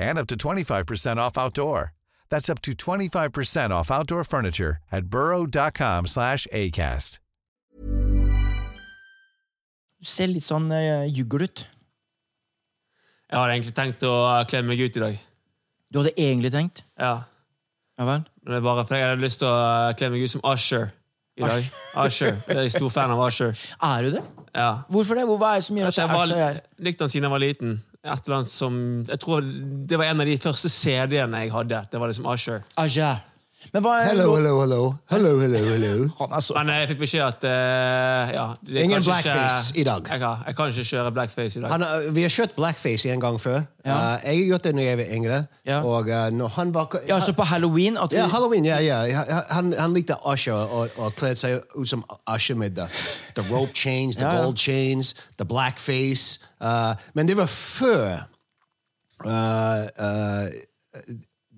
and up to 25% off outdoor. That's up to 25% off outdoor furniture at burrow.com slash ACAST. Du ser litt sånn uh, juggel ut. Jeg hadde egentlig tenkt å kle meg ut i dag. Du hadde egentlig tenkt? Ja. Ja vel? Men det er bare fordi jeg hadde lyst til å kle meg ut som Usher i dag. Usher. Jeg er stor fan av Usher. Er du det? Ja. Hvorfor det? Hvor, hva er det som gjør at Jeg det er så her? likte han siden jeg var liten. Et eller annet som, jeg tror Det var en av de første CD-ene jeg hadde. Det var liksom Usher. Usher. Men hva er Hello, hello, hello. Hello, hello, hello. Han er så Men jeg fikk beskjed at uh, ja, det Ingen blackface ikke, i dag. Jeg, kan- jeg kan ikke kjøre blackface i dag. Han, har- vi har kjørt blackface en gang før. Ja. Uh, jeg har gjort det når jeg var yngre. Ja. Og uh, når han var Ja, så på halloween at Ja, Halloween, ja, ja. Han, han likte Usher og, og kledde seg ut som Usher med the, the rope chains, the gold chains, the blackface. Uh, men det var før uh, uh,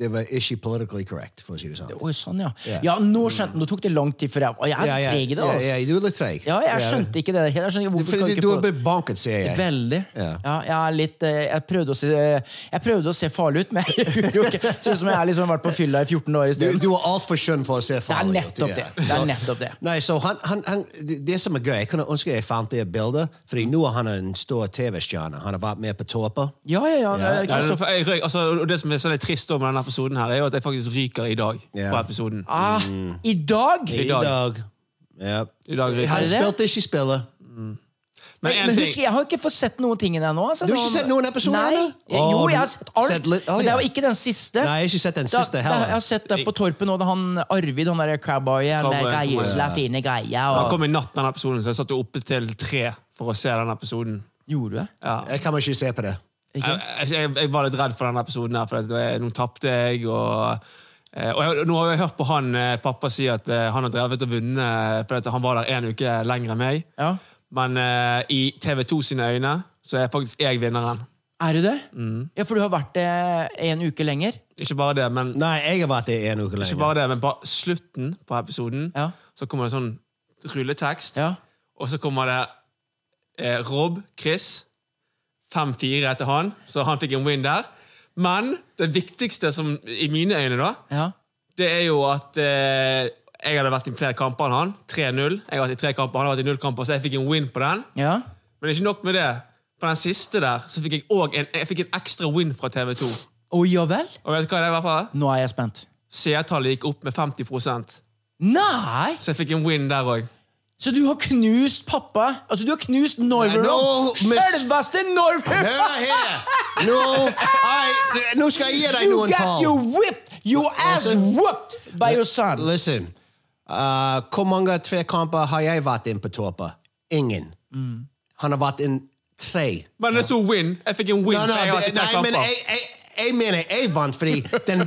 Det var ikke politically correct, for å si det sånn. Oi, sånn, ja. Ja. Ja, nå skjønte Nå tok det lang tid før jeg Og jeg er yeah, ja, treg i det, altså. ja, du er litt treig. Ja, jeg skjønte ikke det. Jeg skjønte, hvorfor Fordi skal jeg du ikke har få blitt banket, sier jeg. Veldig. Ja. Ja, jeg er litt eh, Jeg prøvde å se Jeg prøvde å se farlig ut, men jeg gjorde jo ikke Ser ut som jeg har liksom vært på fylla i 14 år i isteden. du er altfor skjønn for å se farlig ut. Det er nettopp det. Det er nettopp det. Nei, så han, han, han, det det som er gøy, Jeg kunne ønske jeg fant det bildet, fordi nå er han en stor TV-stjerne. Han har vært med på Tåpa. Ja, ja, ja. Ja. jeg, altså, det som er så litt trist med denne episoden, her er jo at jeg faktisk ryker i dag. Ja. på episoden. Ah, I dag? I dag. dag. Ja. I dag ryker Han spilte ikke spillet. Men Men, men husk, jeg har ikke fått sett noen ting ennå. Altså. Du har ikke sett noen episoder ennå? Jo, jeg har sett alt. sett litt- oh, men det var ikke den siste. Nei, jeg har ikke sett den siste da- heller. Jeg har sett det på Torpet nå, da han Arvid, han derre cowboyen med geisla, fine greier. Han kom i natt, den episoden, så jeg satt jo oppe til tre for å se den episoden. Gjorde du det? Ja. Jeg kan ikke se på det. Ikke? Jeg, jeg, jeg var litt redd for denne episoden, her, for nå tapte jeg. og... eh, Og jeg, nå har jeg hørt på han eh, pappa si at eh, han har drevet og vunnet for han var der en uke lenger enn meg. Ja. Men uh, i TV2 sine øyne så er faktisk jeg vinneren. Er du det? Mm. Ja, For du har vært det en uke lenger? Ikke bare det, men, Nei, jeg har vært det en uke lenger. ikke bare det, men på slutten på episoden Ja. så kommer det sånn rulletekst, Ja. og så kommer det eh, Rob, Chris, 5-4 etter han, så han fikk en win der. Men det viktigste som, i mine øyne, da, ja. det er jo at eh, jeg hadde vært i flere kamper enn han. 3-0. Jeg har vært i tre kamper, han har vært i null kamper, så jeg fikk en win på den. ja. Men ikke nok med det. På den siste der så fikk jeg også en, jeg fikk en ekstra win fra TV2. Å ja vel? Og vet du hva det var? på? Nå er jeg spent. Seertallet gikk opp med 50 Så Nei! jeg fikk en win der òg. Så du har knust pappa? Altså, du har knust Norveron? Selveste Norveron! Hør her! Nå, nå skal jeg gi deg You got tall. your whipped! Your ass whooped by your son! Listen. Uh, hvor mange tvekamper har jeg vært inn på Tåpa? Ingen. Mm. Han har vært inn tre. Men det er så win. Jeg fikk en win. No, jeg tre nei men jeg, jeg, jeg mener jeg vant fordi den,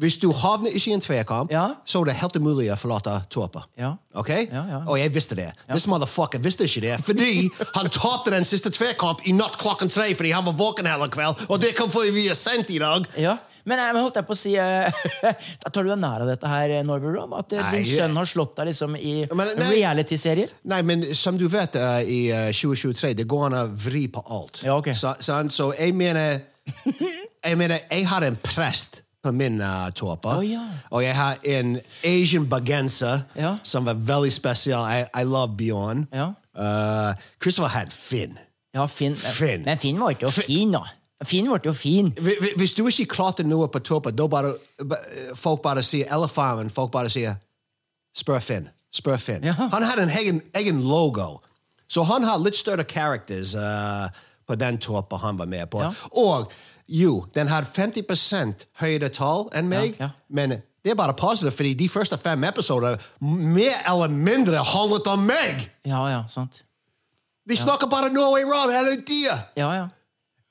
Hvis du havner ikke i en tvekamp, Ja. så er det helt umulig å forlate Tåpa. Ja. Ok? Ja. Og jeg visste det. This motherfucker visste ikke det, fordi han tapte den siste tvekamp i natt klokken tre fordi han var våken hele kveld, og det kom fordi vi er sendt i dag. Ja. Men, jeg holdt jeg på å si eh, Da tar du deg nær av dette her, eh, Norway Rob? At eh, Nei, din sønn har slått deg liksom i reality-serier? Nei, men som du vet, uh, i eh, 2023, det går an å vri på alt. Ja, ok. så, så, så jeg mener Jeg mener, jeg har en prest på min uh, tåpe. Oh, ja. Og jeg har en Asian bagenser Ja. som var veldig spesiell. I, I love Bjørn. Ja. Uh, Christopher had Finn. Ja, Finn. Finn. Men Finn var ikke jo fin, da. Finn ble jo fin. Hvi- hvi- Hvis du ikke klarte noe på tåpa, da bare folk bare sier Eller farmen, folk bare sier Spør Finn. Spør Finn. Han hadde en egen, egen logo. Så han har litt større characters uh, på den tåpa han var med på. Og jo, den har 50 høyere tall enn meg, Ja, ja. men det er bare positivt, fordi de første fem episoder mer eller mindre handlet om meg! Ja, ja, sant. De snakker bare Norway Rob hele tida! Ja, ja.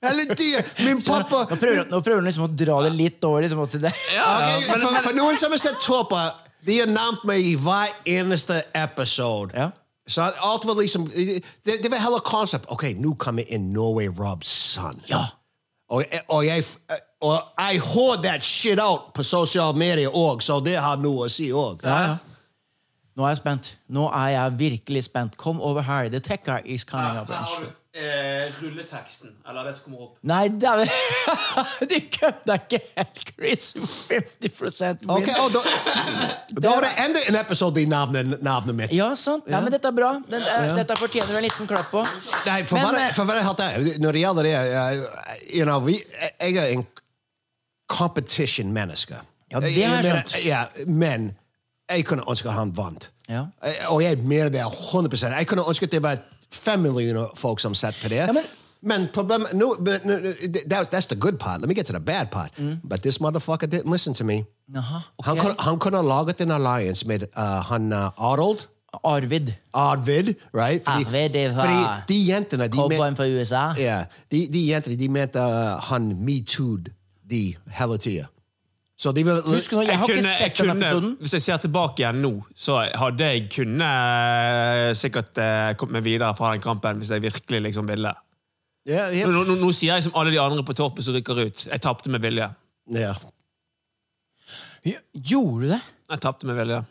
Hele tida! Min pappa Nå prøver, nå prøver han liksom å dra det litt over liksom, til det. Ok, for, for noen som har sett Toppa, de har nevnt meg i hver eneste episode. Ja. Så alt var liksom Det, det var hele konsept. Ok, nå kommer inn Norway Robs son. Ja. Og, og, jeg, og I har that shit out på sosiale medier òg, så det har noe å si òg. Ja, ja. Nå er jeg spent. Nå er jeg virkelig spent. Kom over her. The tech guy is coming up. Eh, rulleteksten. Eller det som kommer opp. Nei, dæven! Du kødder ikke helt, Chris. 50 win. Ok, og da, da var det enda en episode i navnet, navnet mitt. Ja, sant. Ja, men dette er bra. Den, eh, Dette fortjener du en liten klapp på. Nei, for, Men, hva, eh, for hva det helt er, når det gjelder det uh, you know, vi, Jeg er en competition-menneske. Ja, det har jeg mener- skjønt. Ja, men jeg kunne ønske han vant. Ja. Eh, Og jeg mener det 100 Jeg kunne ønske det var fem millioner folk som sett på det. Ja, men- men problemet no, but, no, no, that, That's the good part. Let me get to the bad part. But this motherfucker didn't listen to me. Aha, okay. Han, kunne, han kunne laget en alliance med uh, han uh, Arnold. Arvid. Arvid, right? Arvid, det var- fordi de jentene de Cowboyen fra USA. ja, de, de jentene de mente uh, han metooed de hele tida. Så de vil, Husk nå, jeg har ikke sett den episoden. Hvis jeg ser tilbake igjen nå, så hadde jeg kunne eh, sikkert eh, kommet meg videre fra den kampen hvis jeg virkelig liksom ville. Yeah, yeah. Nå, nå, nå sier jeg som alle de andre på toppen som rykker ut. Jeg tapte med vilje. Yeah. Gjorde du det? Jeg tapte med vilje.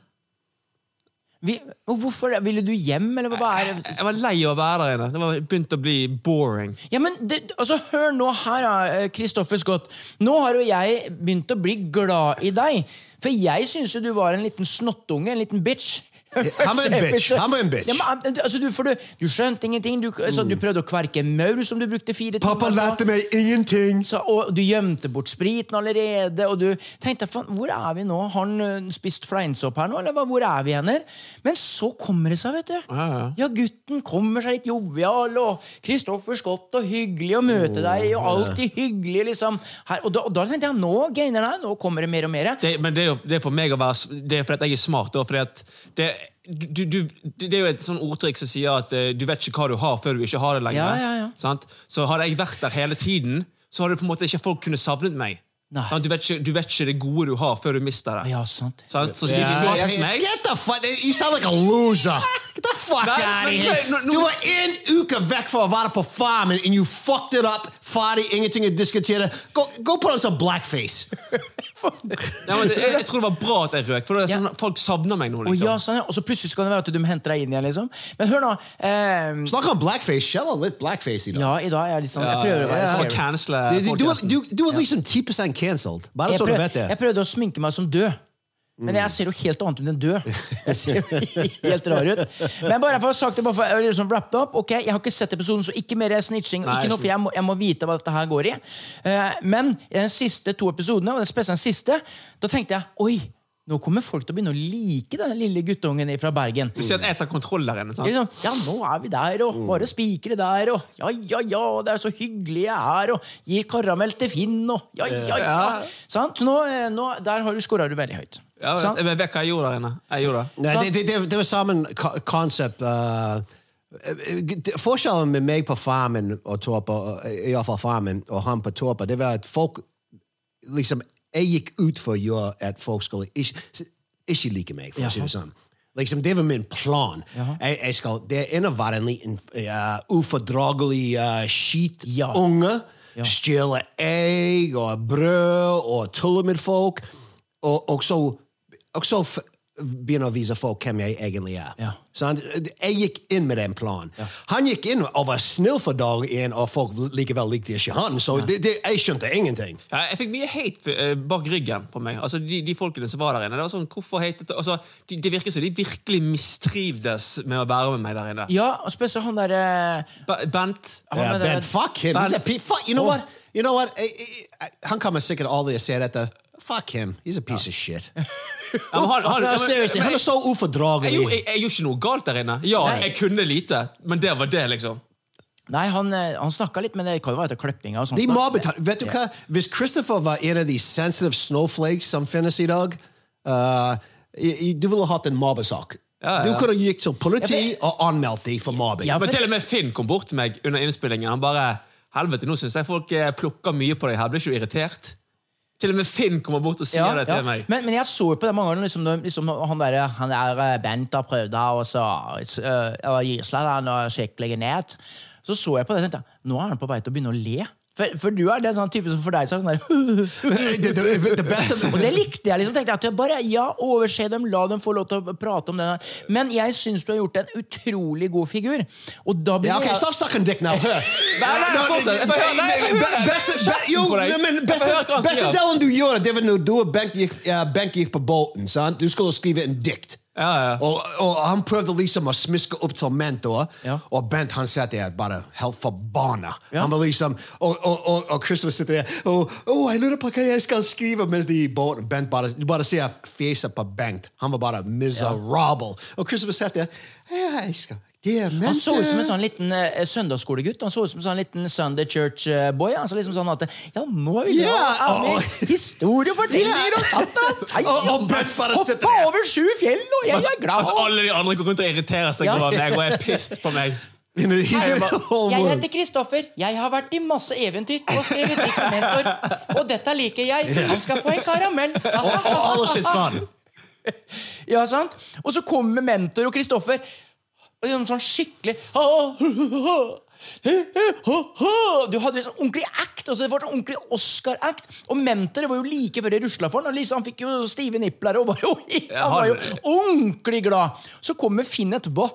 Vi, hvorfor det? Ville du hjem, eller hva er det? Jeg var lei av å være der inne. Det var begynt å bli boring. Ja, men det, altså, Hør nå her, da, Kristoffer Scott. Nå har jo jeg begynt å bli glad i deg. For jeg syns jo du var en liten snottunge, en liten bitch. Han var en bitch. Han var en bitch. Ja, men, altså, du, du, du skjønte ingenting. Du, altså, du prøvde å kverke maur, som du brukte fire timer på. lærte meg ingenting! Så, og du gjemte bort spriten allerede, og du tenkte hvor er vi nå? Har han spist fleinsopp her nå, eller hvor er vi henne? Men så kommer det seg, vet du. Ja, ja. gutten kommer seg litt jovial, og Kristoffer Scott, og hyggelig å møte deg, og alltid hyggelig, liksom. Her, og, da, og da tenkte jeg, nå gainer det, nå kommer det mer og mer. Det, men det er jo det er for meg å være Det er fordi jeg er smart. Og fordi at det, du, du, det er jo et sånn ordtrykk som sier at eh, du vet ikke hva du har før du ikke har det lenger. Ja, ja, ja. Sant? Så hadde jeg vært der hele tiden, så hadde på en måte ikke folk kunnet savnet meg. Du, vet ikke, du vet ikke det gode du har før du mister det. Ja, sant. Sant? Så sier du fast meg Get the fuck You sound like a loser! Get the fuck Nei, out of here! No, no, Du var en uke vekk fra å være på farmen, and you fucked it up. Ferdig, ingenting å diskutere. Go gå på en sånn blackface. Ja, men jeg, jeg tror det var bra at jeg røk, for det er sånn, folk savner meg nå. Og, Liksom. ja, sånn, ja. og så plutselig skal det være at du henter deg inn igjen, liksom. Men hør nå. ehm, Snakk om blackface. Shell er litt blackface i dag. ja, i dag er jeg litt sånn Jeg prøver å være å fair. Du, du, du, er liksom 10 cancelled. Bare jeg, så du prøv, vet det. jeg prøvde å sminke meg som død. Men jeg ser jo helt annet ut enn død. Jeg ser jo helt rar ut. Men bare for å ha sagt det, bare for å liksom wrapped up ok, Jeg har ikke sett episoden, så ikke mer snitching. Nei, ikke noe, for jeg må, jeg må vite hva dette her går i. Eh, men i de siste to episodene, og spesielt den siste, da tenkte jeg oi, nå kommer folk til å begynne å like den lille guttungen fra Bergen. Du ser at jeg tar kontroll der inne. sant? Liksom, ja, nå er vi der, og bare spikere der, og ja, ja, ja, det er så hyggelig jeg er, og gir karamell til Finn, og ja, ja, ja. Sant? Nå, eh, nå, der har du skåra du veldig høyt. Ja, jeg, vet, hva jeg gjorde der inne. Jeg gjorde det. Nei, det, det, det, det var samme ko- konsept. Uh, eh, forskjellen med meg på farmen og Torpa, iallfall farmen, og han på Torpa, det var at folk liksom Jeg gikk ut for å gjøre at folk skulle ikke, ikke like meg, for å si det sånn. Liksom, det var min plan. Jeg, jeg skal, det ene var en liten uh, ufordragelig uh, Ja. skitunge. stjele egg og brød og tulle med folk, og, og så, og så begynne å vise folk hvem jeg egentlig er. Ja. Han, jeg gikk inn med den planen. Han gikk inn og var snill for dag én, og folk likevel likte ikke han, så det, det, jeg skjønte ingenting. Ja, jeg fikk mye hate uh, bak ryggen på meg. Altså, de, de folkene som var der inne. Det var sånn, hvorfor hate altså, de, Det virker som de virkelig mistrivdes med å være med meg der inne. Ja, og spesielt han derre uh, Bent Han Yeah, med det- fuck him. He's a fuck, you know Oh. what? You know what? I, I, I, Han kommer sikkert aldri å se dette. Fuck him. He's a piece of shit. han, han, han er så jeg, ufordragelig. jeg, jeg gjorde ikke noe galt der inne. Ja, Nei. jeg kunne lite, men det var det, liksom. Nei, han, eh, han snakka litt, men det kan jo være etter klippinga. De da. mobbet han. Vet du hva? Hvis Christopher var en av de sensitive snowflakes som finnes i dag, uh, i- i- du ville hatt en mobbesak. Ja, ja. Du kunne gikk til politi Ja, og anmeldt dem for mobbing. Ja, Men til og med Finn kom bort til meg under innspillingen. Han bare Helvete, nå syns jeg folk eh, plukker mye på deg her. Blir ikke du irritert? Til og med Finn kommer bort og sier Ja, det til ja. meg. Men, men jeg så jo på det mange ganger liksom, liksom, han der, han der eh, Bent har prøvd og så uh, gisla han og skikkelig ned. Så så jeg på det og tenkte nå er han på vei til å begynne å le. For, for du er den sånn type som for deg så er det sånn der Og det likte jeg. liksom, tenkte jeg at jeg bare, ja, Overse dem, la dem få lov til å prate om det. Men jeg syns du har gjort en utrolig god figur. Og da blir Ja, ok, jeg Stopp. Nei, nei, Nå-. Beste, delen du gjorde, det var når du og Benk gikk, uh, gikk på båten. Du skulle skrive en dikt. Ja, ja. Og, og han prøvde liksom å smiske opp til mentor, Ja. og Bent han satt der bare helt forbanna. Han var liksom, og, og, og, Christopher sitter der og oh, jeg lurer på hva jeg skal skrive mens de båten. Bent bare, du bare ser fjeset på Bent. Han var bare miserable. Og Christopher satt der ja, jeg skal, Han så ut som en sånn liten uh, søndagsskolegutt. Han så ut som en sånn liten Sunday church boy Han Altså liksom sånn at Ja, nå er vi yeah. ja, og- Historiefortellinger Ja. og tatt og Brett Hoppa over sju fjell, og jeg er glad. Altså, alle de andre går rundt og irriterer seg Ja. over meg og er pissed på meg. Jeg heter Kristoffer. Jeg har vært i masse eventyr og skrevet dikt med mentor. Og dette liker jeg. Han skal få en karamell. Og, alle sitt sånn. Ja, sant? Og så kommer mentor og Kristoffer. Og liksom sånn skikkelig Du hadde liksom ordentlig act. Altså det var sånn ordentlig Oscar-act. Og mentor var jo like før det rusla for han. liksom, Han fikk jo stive nipler og var jo, han var jo ordentlig glad. Så kommer Finn etterpå.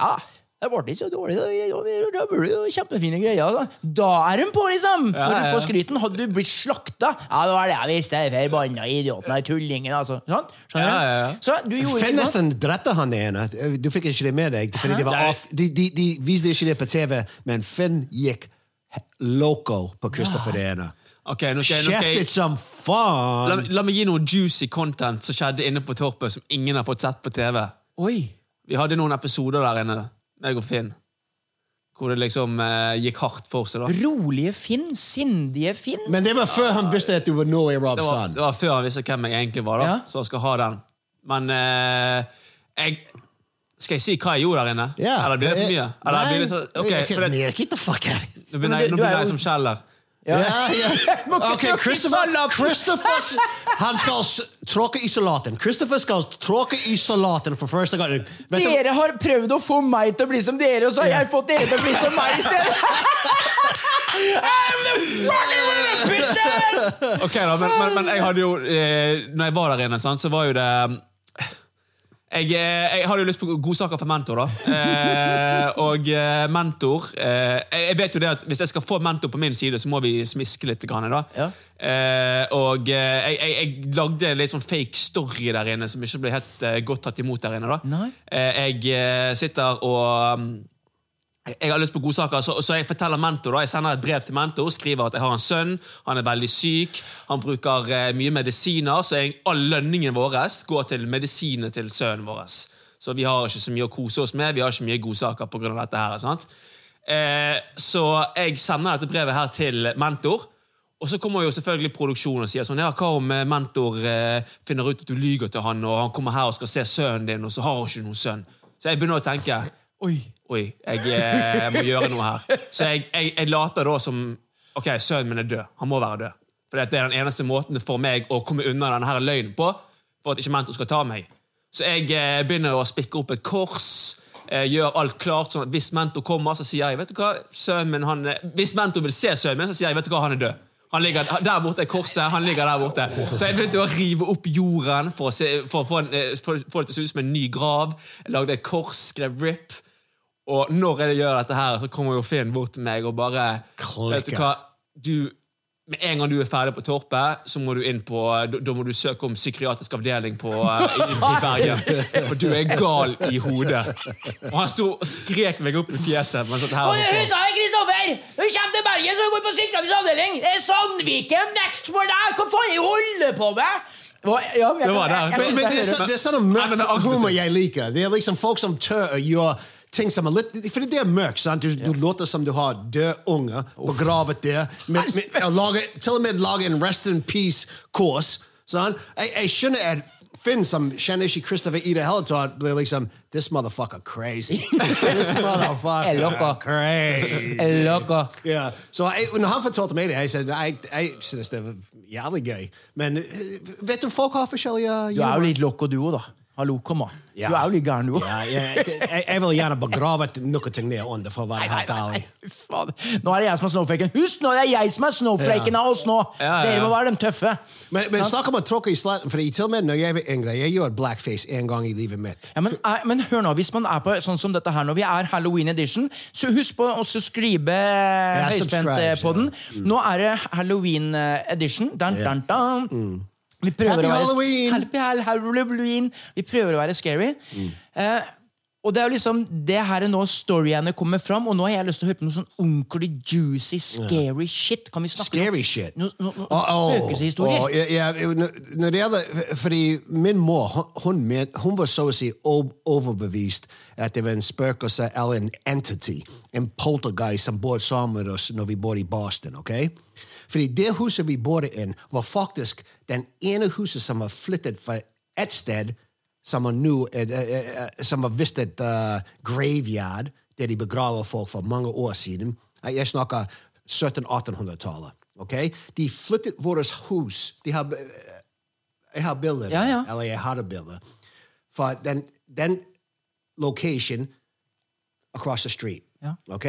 Ja, det ble ikke så dårlig. Det ble jo kjempefine greier. Da, da er de på, liksom! Når du ja, ja. får skryten. Hadde du blitt slakta Ja, det var det jeg visste. Forbanna idioten, den tullingen. Altså. Sånn? Skjønner Ja, ja, ja. Så du nesten drepte han ene. Du fikk ikke det med deg. Fordi de, var off, de, de, de viste ikke det på TV, men Finn gikk loco på Christopher det ene. Ok, nå skal jeg, nå skal jeg som la, la meg gi noe juicy content som skjedde inne på Torpet, som ingen har fått sett på TV. Oi. Vi hadde noen episoder der inne, meg og Finn, hvor det liksom eh, gikk hardt for seg. da. Rolige Finn. Sindige Finn. Men det var før han visste at du var Norway Det var, Robson. det var før han visste hvem jeg egentlig var, da, Ja. så han skal ha den. Men eh, jeg Skal jeg si hva jeg gjorde der inne? Ja. Eller blir det for mye? Eller Nei, blir det så, ok, for det. Get the fuck out. Nå begynner jeg, du- nå du begynner jeg jo- som Kjeller. Ja, ja. Ok, Christopher. Christopher Han skal tråkke i salaten. Christopher skal tråkke i salaten for første gang. Vet Dere har prøvd å få meg til å bli som dere, og så har jeg fått dere til å bli som meg i stedet. I'm the fucking winner, bitches! Ok da, men, men, men jeg hadde jo eh, Når jeg var der inne, sant, så var jo det jeg, eh, jeg hadde jo lyst på godsaker for mentor, da. Eh, og eh, mentor eh, jeg, vet jo det at Hvis jeg skal få mentor på min side, så må vi smiske litt. Grann, da. Ja. Eh, og eh, jeg, jeg, jeg lagde en litt sånn fake story der inne som ikke ble helt godt tatt imot der inne. da. Eh, jeg sitter og mm, jeg har lyst på godsaker, så, så jeg forteller mentor da, jeg sender et brev til mentor, skriver at jeg har en sønn, han er veldig syk, han bruker eh, mye medisiner, så jeg, all lønningen vår går til medisinene til sønnen vår. Så vi har ikke så mye å kose oss med, vi har ikke mye godsaker av dette her. Sant? Eh, så jeg sender dette brevet her til mentor, og så kommer jo selvfølgelig produksjonen og sier sånn, ja, hva om eh, mentor eh, finner ut at du lyger til han, og han kommer her og skal se sønnen din, og så har han ikke noen sønn. Så jeg begynner å tenke, Oi. Oi, jeg jeg må gjøre noe her. Så jeg, jeg, jeg later da som Ok, sønnen min er død. Han må være død. For det er den eneste måten for meg å komme unna denne her løgnen på, for at ikke mentor skal ta meg. Så jeg eh, begynner å spikke opp et kors. eh, gjør alt klart. sånn at Hvis mentor kommer, så sier jeg vet du hva, sønnen min, han, Hvis mentor vil se sønnen min, så sier jeg vet du hva, han er død. Han ligger Der borte er korset. han ligger der borte. Så jeg begynte å rive opp jorden for å, eh, få det til å se ut som en ny grav. Jeg lagde et kors, skrev RIP. Og når jeg gjør dette her, så kommer jo Finn bort til meg og bare Vet du hva, du med en gang du er ferdig på Torpet, så må du inn på Da, da må du søke om psykiatrisk avdeling på, eh, i, i Bergen. For du er gal i hodet. Og han sto og skrek meg opp i fjeset. mens dette her var på. Kristoffer! Når du kommer til Bergen, så går du på psykiatrisk avdeling! Det er Sandviken next for deg! Hva faen er du holder på med? Hva- Ja, men jeg, Det var det. jeg- jeg- Men, det, er sånn men det er mørkt aggressivt. humor jeg liker. Det er liksom folk som tør å gjøre ting som er litt For det er mørkt. sant? Du, du låter som du har døde unger begravet der. Med, med, og lage, til og med lage en Rest in Peace-kurs. sant? Jeg, jeg skjønner at Finn, som kjenner ikke Christopher i det hele tatt, blir liksom This motherfucker crazy. This Er motherfucker crazy. yeah. så jeg, når han fortalte meg det, jeg, sa, jeg, jeg synes det var jævlig gøy. Men eh, vet du, folk har forskjellige Du er jo litt loco, du òg, da. Hallo, kom an. Ja. Du er jo litt gæren, du òg. Ja, ja, jeg, jeg vil gjerne begrave noe ting ned under, for å være helt ærlig. Nå er det jeg som er snowflaken. Husk nå, det er jeg som er snowflaken av oss nå! Dere må være de tøffe. Men, men snakk om å tråkke i sletten, for til og med når jeg var yngre, jeg gjorde blackface en gang i livet mitt. Ja, men, er, men hør nå, hvis man er på sånn som dette her når vi er Halloween edition, så husk på å skrive høyspent eh, på den. Nå er det Halloween eh, edition. Dan, dan, dan. Vi prøver Happy å være, Halloween! Happy Halloween! Vi prøver å være scary. Mm. Eh, og det er jo liksom det her er nå storyene kommer fram, og nå har jeg lyst til å høre på noe sånn ordentlig juicy, scary shit. Kan vi snakke Scary om shit. no, no, no, spøkelseshistorier? Oh, ja, ja, når- når det gjelder, fordi min mor hun, hun, hun var så å si overbevist at det var en spøkelse eller en entity, en poltergeist som bodde sammen med oss når vi bodde i Boston. ok? Fordi det huset vi bodde i, var faktisk den ene huset som var flyttet fra et sted som var nå eh, eh, eh, som var visst et uh, graveyard, der de begraver folk for mange år siden. Eh, Jeg snakker 1700-1800-tallet. ok? De flyttet vårt hus. De har, eh, jeg har bilder, Ja, ja. eller jeg hadde bilder, for den, den location across the street. Ja. ok?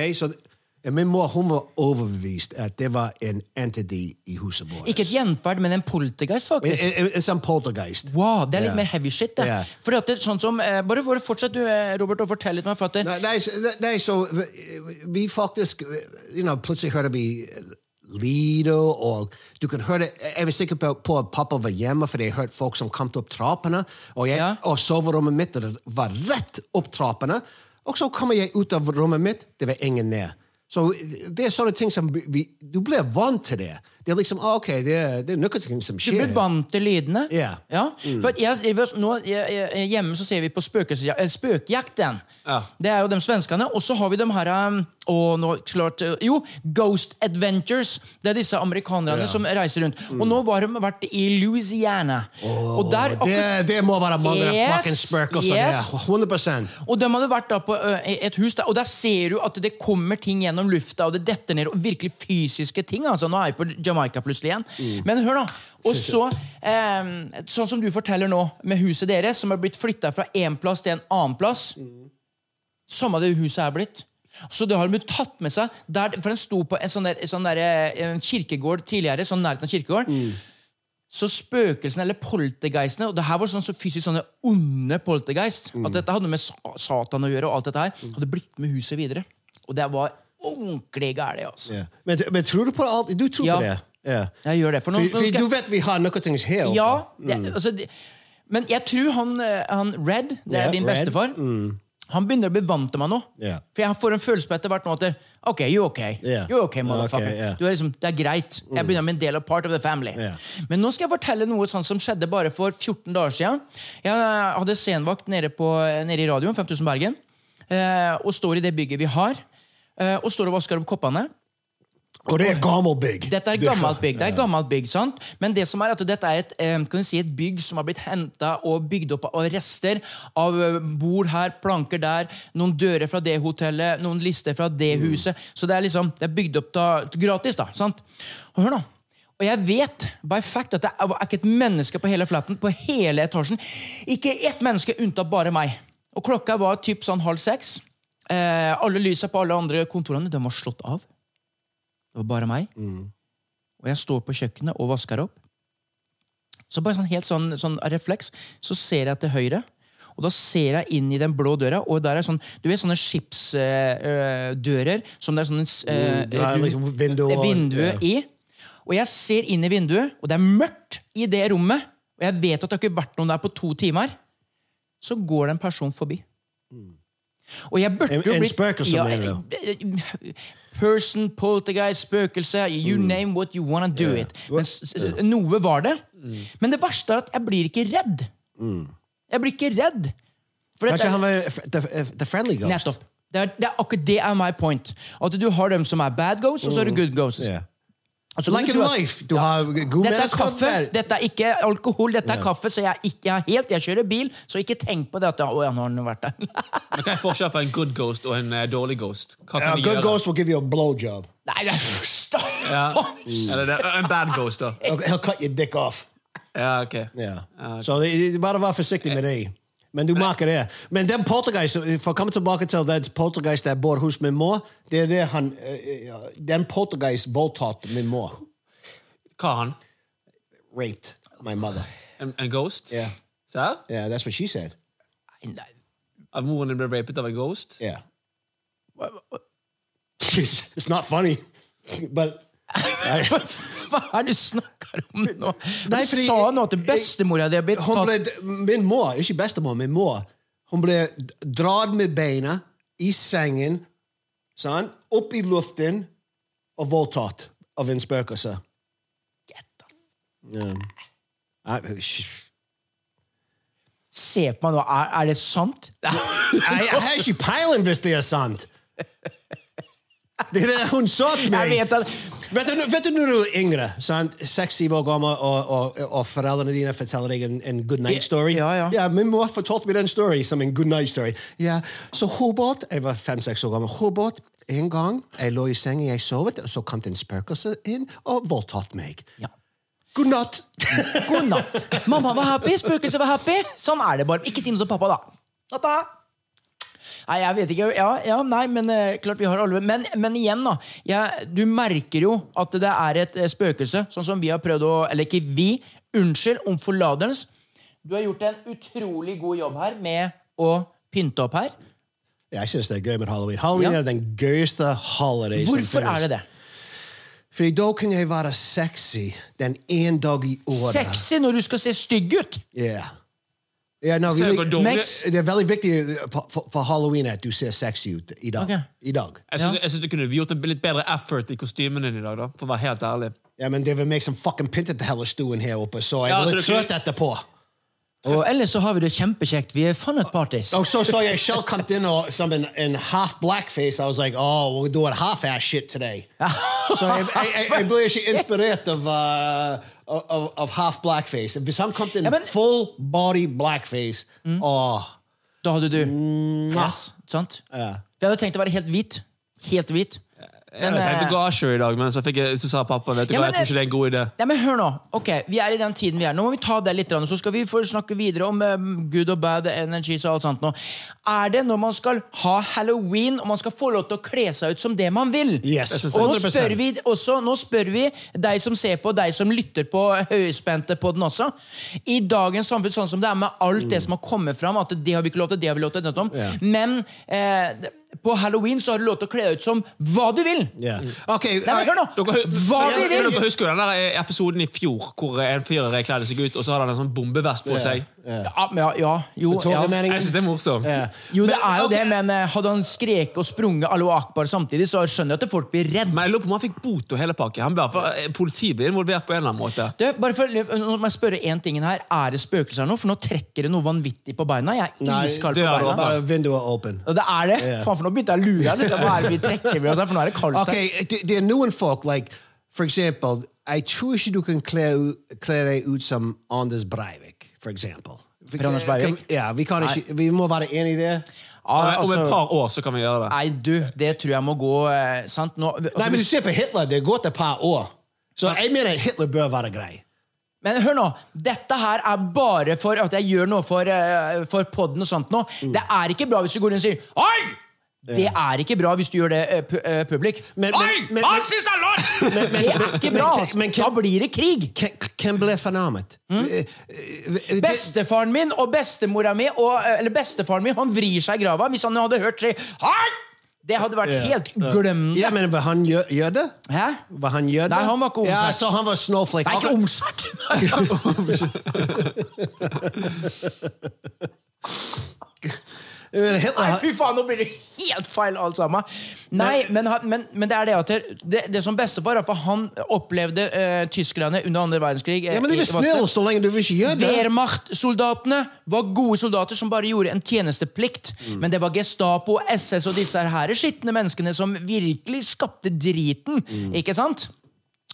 Så min mor hun var overbevist at det var en entity i huset vårt. Ikke et gjenferd, men en poltergeist, faktisk. En, en, en sånn poltergeist. Wow, det er litt yeah. mer heavy shit. det. Yeah. Fordi at det, sånn som, eh, bare, bare fortsett, du, eh, Robert, og fortell litt meg. For at det, Nei, nei, så- nei, så vi- faktisk you know, Plutselig hørte vi lyder, og du kan høre Jeg var sikker på, på at pappa var hjemme, fordi jeg hørte folk som kom opp trappene. Og, jeg, Ja. og soverommet mitt var rett opp trappene. Og så kommer jeg ut av rommet mitt, det var ingen der. Så det er sånne ting som vi, Du blir vant til det. Det er liksom, ah, ok, det er, det er noe som skjer. du blir vant til lydene. Ja. For jeg, jeg, nå, jeg, hjemme så ser vi på spøkelsesjak- eh, Spøkjakten. Ja. Det er jo de svenskene. Og så har vi de her um, å, nå, klart, eh, Jo, Ghost Adventures. Det er disse amerikanerne som reiser rundt. Og nå har de vært i Louisiana. og der det, det må være mange Yes, fucking spøkelser yes. der. 100 Og de hadde vært da på ø, et hus, der, og der ser du at det kommer ting gjennom lufta, og det detter ned, og virkelig fysiske ting. altså. Nå er jeg på Jamaica plutselig igjen. Men hør, da. Og så, eh, sånn som du forteller nå, med huset deres, som er blitt flytta fra én plass til en annen plass. Samme det huset er blitt. Så det har de tatt med seg. Der, for den sto på en sånn, der, sånn der, eh, en kirkegård tidligere, sånn nærheten av kirkegård. Så spøkelsene, eller poltergeistene Og det her var sånn så fysisk sånne onde poltergeist. At dette hadde med Satan å gjøre, og alt dette her hadde blitt med huset videre. Og det var ordentlig gærent. Altså. Yeah. Men, men tror du på alt? Du tror Ja. på det? Yeah. Jeg gjør det. For noen, For, for skal du vet vi har ting her oppe. ja, det, altså, det, Men jeg tror han, eh, han Red, det er yeah, din bestefar, han begynner å bli vant til meg nå. Yeah. For jeg får en følelse på etter hvert nå at OK, you're ok. Yeah. You're okay, motherfucker. Ok, yeah. du er liksom, det er greit. Jeg begynner med en del av part of the family. Men nå skal jeg fortelle noe sånn som skjedde bare for 14 dager siden. Jeg eh, hadde scenvakt nede, på, nede i radioen, 5000 Bergen, eh, og står i det bygget vi har, eh, og står og vasker opp koppene. Og det er gammelt bygg. Dette er gammelt bygg. Det er gammelt bygg, sant? Men det som er at dette er et, eh, kan si, et bygg som har blitt henta og bygd opp av rester av eh, bord her, planker der, noen dører fra det hotellet, noen lister fra det huset. Så det er liksom, det er bygd opp da, gratis, da. sant? Og hør nå. Og jeg vet by fact at det er er ikke et menneske på hele flaten, på hele etasjen. Ikke ett menneske unntatt bare meg. Og klokka var typ sånn halv seks. Eh, alle lysa på alle andre kontorene de var slått av. Det var bare meg. Og jeg står på kjøkkenet og vasker opp. Så bare sånn helt sånn, sånn refleks, så ser jeg til høyre. Og da ser jeg inn i den blå døra, og der er sånn Du vet sånne skipsdører som det er sånn eh, Mm, det er liksom rundt- vindu og- vindu ja. i. Og jeg ser inn i vinduet, og det er mørkt i det rommet. Og jeg vet at det har ikke vært noen der på to timer. Så går det en person forbi. Og jeg burde En- jo en spøkelse, Ja, mener Person, poltergeist, spøkelse, you name what you wanna do yeah. it. Men s- noe var det. Men det verste er at jeg blir ikke redd. Jeg blir ikke redd. For Kanskje han var the, the friendly ghost? Nettopp. Det er, det er akkurat det er my point. At du har dem som er bad ghosts, og så er det good ghosts. Yeah. Altså, Like in life. Du har god Dette er kaffe, dette er ikke alkohol, dette er kaffe, så jeg ikke jeg helt Jeg kjører bil, så ikke tenk på det at Å ja, nå har den vært der. Men Hva er forskjellen på en good ghost og en uh, dårlig ghost? Hva A kan uh, good gjøre? ghost will give you a blowjob. Nei, det er forstå Ja. Eller en bad ghost, da. He'll, he'll cut your dick off. Ja, ok. Yeah. Så det, det, bare vær forsiktig med det. Men du merker det. Men den poltergeist, for å komme tilbake til den poltergeist der bor hos min mor, det er det han, eh, eh, den poltergeist voldtatt min mor. Hva er han? Raped my mother. En, en ghost? Ja. Serr? Yeah, that's what she said. At moren din ble rapet av en ghost? Yeah. It's, it's not funny, but Hva er det du snakker om nå? Du Nei, fordi- sa nå at bestemora di har blitt hun ble, tatt min mor, ikke bestemor, min mor, hun ble dratt med beina i sengen, sant? opp i luften og voldtatt av en spøkelse. Yeah. I, sh- Se på meg nå, er, er det sant? jeg, jeg har ikke peiling hvis det er sant. Det er det hun sa til meg. Jeg vet at Vet du, vet du når du er yngre, seks-syv år gammel, og, og, og foreldrene dine forteller deg en, en good night story? Ja, ja. Min mor fortalte meg den story som en good night story. Ja, så Hobart, Jeg var fem-seks år gammel. Hobart, En gang jeg lå i sengen, jeg sovet, og så kom det en spøkelse inn og voldtatt meg. Ja. God natt! God natt. Mamma var happy, spøkelset var happy. Sånn er det bare. Ikke si noe til pappa, da. Natta. Nei, jeg vet ikke. Ja, ja nei, men eh, klart vi har alle Men, men igjen, da. Jeg, du merker jo at det er et eh, spøkelse, sånn som vi har prøvd å Eller ikke vi. Unnskyld om forlatelse. Du har gjort en utrolig god jobb her med å pynte opp her. Jeg synes det er gøy med halloween. Halloween Ja. er den gøyeste holiday Hvorfor er det det? Fordi da kan jeg være sexy den ene dag i året. Sexy når du skal se stygg ut! Yeah. Yeah, no, really, det, Max- det er veldig viktig for, for, halloween at du ser sexy ut i dag. Okay. I dag. Jeg syns, synes du kunne gjort en litt bedre effort i kostymene i dag, da, for å være helt ærlig. Ja, men det vil make some fucking pyntete heller stuen her oppe, så jeg Ja, blir litt det- trøtt etterpå. Og ellers så har vi det kjempekjekt. Vi er fun at parties. Og så så jeg selv kom inn og, som en, en half blackface. I was like, oh, we're doing half-ass shit today. så jeg, jeg, jeg, jeg ble ikke inspirert av, uh, av, of half blackface. Hvis han kom inn Ja, men- full body blackface, åh, Da hadde du Yes, sant? Ja. Vi hadde tenkt å være helt hvit. Helt hvit. Jeg tenkte gasjer å i dag, men så, fikk jeg, så sa pappa vet du Ja, hva, jeg tror ikke det er en god idé. Ja, men hør nå. Ok, Vi er i den tiden vi er. Nå må vi ta det litt, så skal vi få snakke videre om eh, good og bad energies og alt sånt. Nå. Er det når man skal ha halloween og man skal få lov til å kle seg ut som det man vil? Yes, Og nå spør vi også, nå spør vi deg som ser på, deg som lytter på høyspente på den også. I dagens samfunn, sånn som det er med alt det som har kommet fram, at det har vi ikke lov til, det har vi lov til, dette om. Ja. men eh, på halloween så har du lov til å kle deg ut som hva du vil. yeah. Okay, Nei, men hør nå! Dere, Hva vi vil! dere husker den der episoden i fjor hvor en fyr kledde seg ut, og så hadde han en sånn bombevest på seg? Ja, men ja, ja, jo, ja. Jeg syns det er morsomt. Ja. Jo, det Men, er jo det, men eh, hadde han skreket og sprunget Allahu akbar samtidig, så skjønner jeg at folk blir redd. Men jeg lurer på om han fikk bot og hele pakke. Han ble, for, eh, politiet ble involvert på en eller annen måte. Du, bare for, nå må jeg spørre en ting her. Er det spøkelser her nå? For nå trekker det noe vanvittig på beina. Jeg er iskald på er beina. Bare vinduet åpen. Og det er det? Faen, for nå begynte jeg å lure. Litt, hva er det vi trekker ved oss her? For nå er det kaldt her. Okay, det, det er noen folk, like, for eksempel, jeg tror ikke du kan kle, kle deg ut som Anders Breivik, for eksempel. Vi, For Anders kan- Ja, vi, kan ikke, vi må være enige i det. Ja, altså, om et altså, par år så kan vi gjøre det. Nei, du, det tror jeg må gå eh, sant? Nå, altså, Nei, men du ser på Hitler, det har gått et par år. Så jeg mener Hitler bør være grei. Men hør nå, dette her er bare for at jeg gjør noe for, uh, for podden og sånt nå. Det er ikke bra hvis du går inn og sier Oi! Det er ikke bra hvis du gjør det, uh, public. uh. Men- men- Oi! men- Hva men- er lort?! men- Det er ikke bra. men- men- Da blir det krig. Hvem- ble fornærmet? Mm. Eh, det- Bestefaren min og bestemora mi og, Eller bestefaren min han vrir seg i grava hvis han hadde hørt si Hei! Det hadde vært helt glemt. Ja, men var han gjør jøde? Hæ? Var han jøde? Nei, han var ikke omsatt. Ja, så han var snowflake. Det er ikke omskjært. Nei, fy faen, nå blir det helt feil alt sammen. Nei, men, men, men det er det at det, det, det som bestefar, for han opplevde uh, tyskerne under andre verdenskrig. eh, Ja, men de visste det så lenge du ikke gjøre det. Wehrmacht-soldatene var gode soldater som bare gjorde en tjenesteplikt. Mm. Men det var Gestapo, SS og disse her skitne menneskene som virkelig skapte driten. Mm. Ikke sant?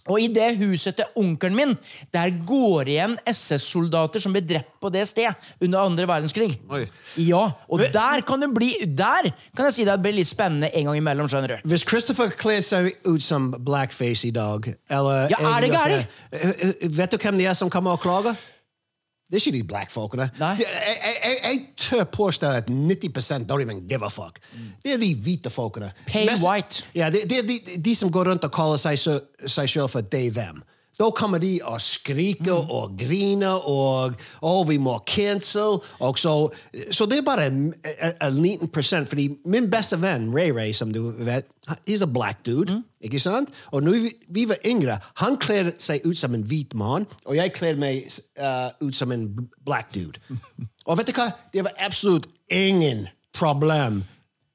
Og i det huset til onkelen min, der går igjen SS-soldater som ble drept på det sted under andre verdenskrig. Oi. Ja, og der kan det bli Der kan jeg si det blir litt spennende en gang imellom, skjønner du. Hvis Christopher kler seg ut som blackface i dag eller Ja, er det jeg- gærent? Eh, eh, Vet du hvem det er som kommer og klager? Det er ikke de blackfolkene. Nei. Jeg, jeg, jeg, jeg tør påstå at 90 don't even give a fuck. Det er de hvite folkene. Pay Mest- white. Ja, det, er de, de som går rundt og kaller seg, seg selv for they, them. Da kommer de og skriker Mm. og griner og oh, vi må cancel. Og så, så det er bare en liten prosent. Fordi min beste venn, Ray Ray, som du vet, he's a black dude. Mm. Ikke sant? Og når vi, vi var yngre, han kledde seg ut som en hvit mann, og jeg kledde meg uh, ut som en black dude. og vet du hva? Det var absolutt ingen problem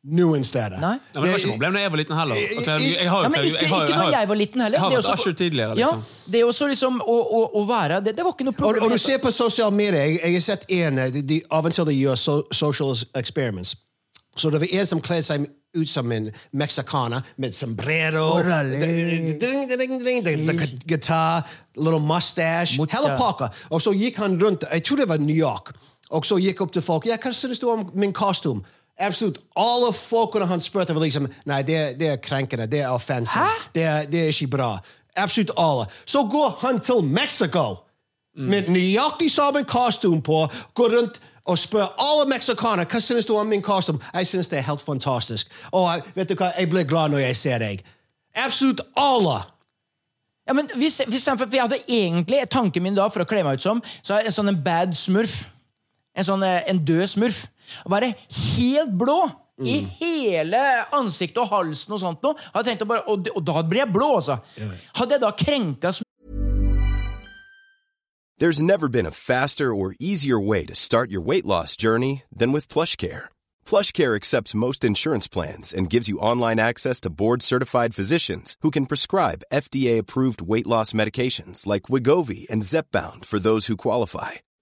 noen steder. Nei. Ja, men det var ikke noe problem da jeg var liten heller. Og Jeg har Ja, men ikke, da ikke jeg var liten heller. Det er også- tidligere, Ja, liksom. det er også liksom å, å, å være det, det var ikke noe problem. og du ser på sosiale medier, jeg, jeg har sett en, eh, de, de, av og til de gjør so, social experiments. Så det var en som kledde seg ut som en meksikaner med sombrero, Gitar, little mustache, Mutta. hele pakka. Og så gikk han rundt, jeg tror det var New York, og så gikk opp til folk, ja, hva synes du om min kostyme? Absolutt. Alle folkene han spurte, var liksom Nei, det, det er krenkende. Det er offensive. Det, det er ikke bra. Absolutt alle. Så går han til Mexico med nøyaktig samme kostyme på, går rundt og spør alle meksikanere hva synes du om min kostyme. Jeg synes det er helt fantastisk. Og vet du hva, jeg blir glad når jeg ser deg. Absolutt alle. Ja, men hvis, hvis, for jeg hadde egentlig tanken min da for å kle meg ut som så en sånn en bad smurf. En sånn eh, en død smurf. Å være helt blå i mm. hele ansiktet og halsen og sånt noe. Hadde tenkt å bare, og, og da blir jeg blå, altså. Hadde jeg da krenka There's never been a faster or easier way to start your weight loss journey than with PlushCare. PlushCare accepts most insurance plans and gives you online access to board-certified physicians who can prescribe FDA-approved weight loss medications like Wigovi and Zepbound for those who qualify.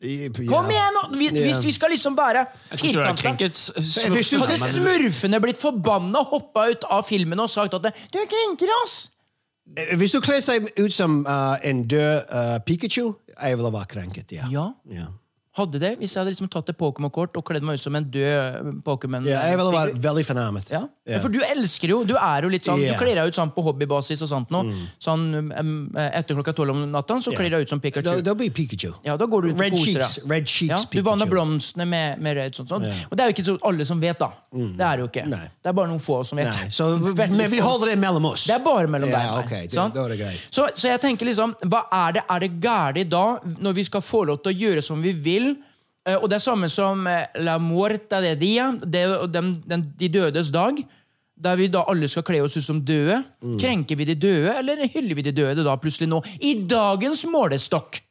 Ja. Kom igjen! nå! Vi, Ja. Hvis vi skal liksom være firkanta Hadde smurfene blitt forbanna, hoppa ut av filmen og sagt at det, 'du krenker oss'? Eh, Hvis du kler seg ut som uh, en død uh, Pikachu, jeg ville vært krenket, ja. Ja. Hadde det, hvis jeg hadde liksom tatt et Pokémon-kort og kledd meg ut som en død Pokémon. Ja, jeg ville vært veldig fornærmet. Ja. Ja, For du elsker jo Du er jo litt sånn. Du kler deg ut sånn på hobbybasis og sånt nå. Sånn um, etter klokka tolv om natta, så kler du deg ut som Pikachu. da blir Pikachu. Ja, da går du ut og Red koser cheeks, deg. red cheeks ja, Du vanner blomstene med, med rød. Sånt, sånt. Og det er jo ikke så alle som vet, da. Det er jo ikke. Nei. Det er bare noen få som vet. Så, men vi holder det mellom oss. Det er bare mellom yeah, deg og meg. ok, det- sant? da det greit. Så, så jeg tenker liksom, hva er det, er det gærent da, når vi skal få lov til å gjøre som vi vil? Eh, og det er samme som eh, La muerta de dia, det, den, den, de dødes dag. der vi da alle skal kle oss ut som døde. Krenker vi de døde, eller hyller vi de døde da plutselig nå? I dagens målestokk!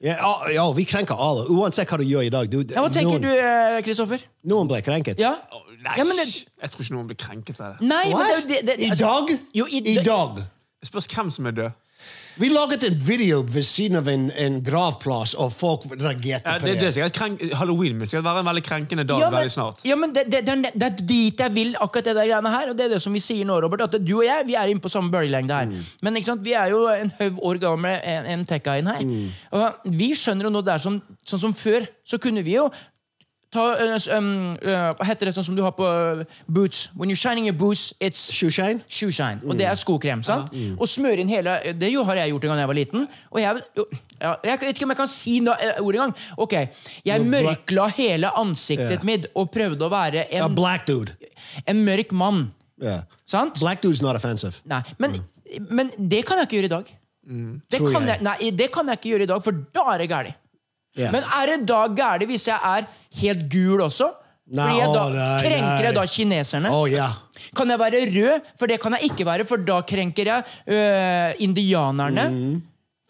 Ja, ja, vi krenker alle, uansett hva du gjør i dag. Du, Ja, hva tenker noen, du, eh, Kristoffer? Noen ble krenket. Ja? Nei, Ja, men det, jeg tror ikke noen blir krenket av det. nei, men det, det, altså, I dag? Jo, i, I dag. Det spørs hvem som er død. Vi laget en video ved siden av en, en gravplass, og folk reagerte Ja, på det, det. det er krenk, Halloween vil sikkert være en veldig krenkende dag Ja, men, veldig snart. ja, men det, det, det, det er dit jeg vil, akkurat det der greiene her. Og det er det som vi sier nå, Robert. At du og jeg vi er inne på samme bølgelengde her. Mm. Men ikke sant, vi er jo en haug år gamle en, en tekkain her. Mm. Og vi skjønner jo nå det er sånn, sånn som før, så kunne vi jo ta uh, um, uh, Hva heter det sånn som du har på eh, boots? When you're shining your boots, it's Shoeshine? Shoeshine. Og det er skokrem. sant? Og smøre inn hele Det jo har jeg gjort en gang jeg var liten. Og jeg, jo, ja, jeg vet ikke om jeg kan si no, ordet engang. Ok, Jeg mørkla hele ansiktet yeah. mitt og prøvde å være en, black dude. en mørk mann. Yeah. Sant? Black dude's not offensive. Nei, men, men det kan jeg ikke gjøre i dag. Det, kan jeg. jeg, nei, det kan jeg ikke gjøre i dag, for da er det gærent. Ja. Men er det da gærent hvis jeg er helt gul også? Nei, jeg da, å, nei, krenker jeg da kineserne? Oh, ja. Kan jeg være rød? For det kan jeg ikke være, for da krenker jeg øh, indianerne. Mm.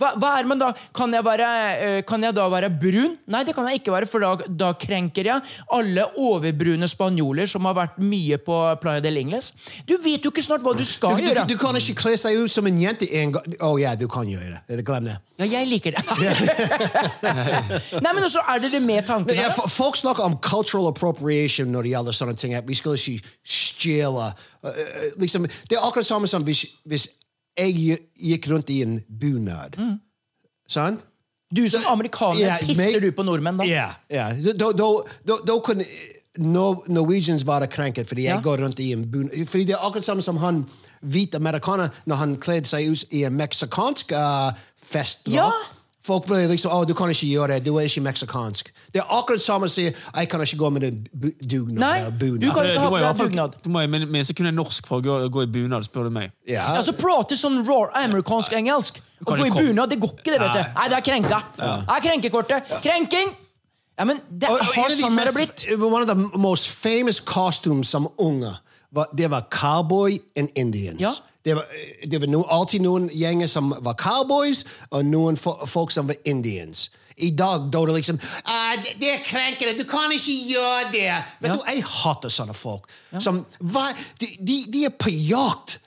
Hva, hva er man da? Kan jeg, være, øh, kan jeg da være brun? Nei, det kan jeg ikke være, for da, da krenker jeg alle overbrune spanjoler som har vært mye på Playa del Ingles. Du vet jo ikke snart hva du Du, skal du, gjøre. du kan ikke kle seg ut som en jente en gang. Å ja, du kan gjøre det. Glem det. Ja, jeg liker det. Nei, men også er det det med tankene. Ja, folk snakker om cultural appropriation når det gjelder sånne ting. At vi skal ikke stjele. Uh, liksom, det er akkurat samme som hvis, hvis jeg gikk rundt i en bunad. Sant? Du som amerikaner, yeah, pisser du på nordmenn da? Ja. Yeah, kunne no, Norwegians være krenket fordi jeg går rundt i en bunad. Fordi det er akkurat samme som han hvite amerikaner når han kledde seg ut i en meksikansk uh, fest. Ja. Folk ble liksom å, du kan ikke gjøre det, du er ikke meksikansk. Det er akkurat samme å si jeg kan ikke gå med den dugnad. Nei, bunad. du kan ikke ha på dugnad. Du må min- minst kunne norsk for å gå, gå i bunad, spør du meg. Ja. Altså Prate sånn raw amerikansk engelsk. Og gå i bunad, det går ikke, det, vet du. Nei. Det er krenka. Det er krenkekortet. Krenking! Ja, men det Og- og har sånn er det blitt. One of the most famous costumes som unge, det var cowboy and Indians. Ja. Det var, det var no, alltid noen gjenger som var cowboys, og noen fo folk som var indians. I dag da det liksom det, det er krenkende, du kan ikke gjøre det! Vet du, Jeg hater sånne folk. Som, hva, de, de, de er på jakt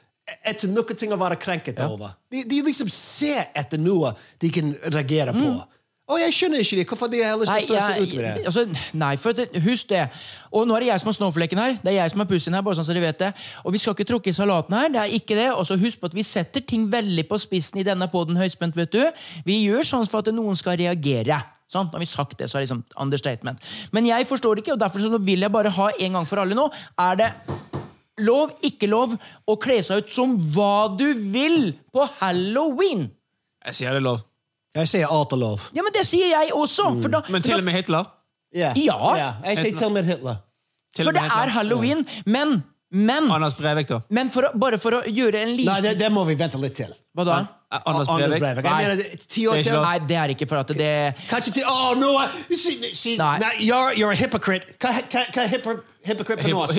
etter noe ting å være krenket over. De, de liksom ser etter noe de kan reagere på. Og jeg skjønner ikke det. Hvorfor de har lyst til å ut med det. altså, nei, for det, husk det. Og nå er det jeg som har snowfleken her. Det er jeg som har pussien her. bare sånn så dere vet det. Og vi skal ikke tråkke i salaten her. det er ikke det. Og så husk på at vi setter ting veldig på spissen i denne poden høyspent. vet du. Vi gjør sånn for at noen skal reagere. Sant? Når vi sagt det, så er det liksom understatement. Men jeg forstår det ikke, og derfor så vil jeg bare ha en gang for alle nå. Er det lov, ikke lov å kle seg ut som hva du vil på halloween? Jeg sier det er lov. Jeg sier art og lov. Ja, men det sier jeg også. For, da, Men til og med Hitler? Ja. Yeah. Jeg sier til og med Hitler. Til for det Hitler. er halloween. Men, men, Anders Breivik, da? men for å, bare for å gjøre en Nei, liten det, det må vi vente litt til. Hva da? Anders Breivik? Breivik. Jeg Nei. mener, det- ti år ikke til. Nei, det er ikke for at det Kanskje til Å, nå see, Nei. you're, you're a hypocrite. Hva er hypocrite på norsk?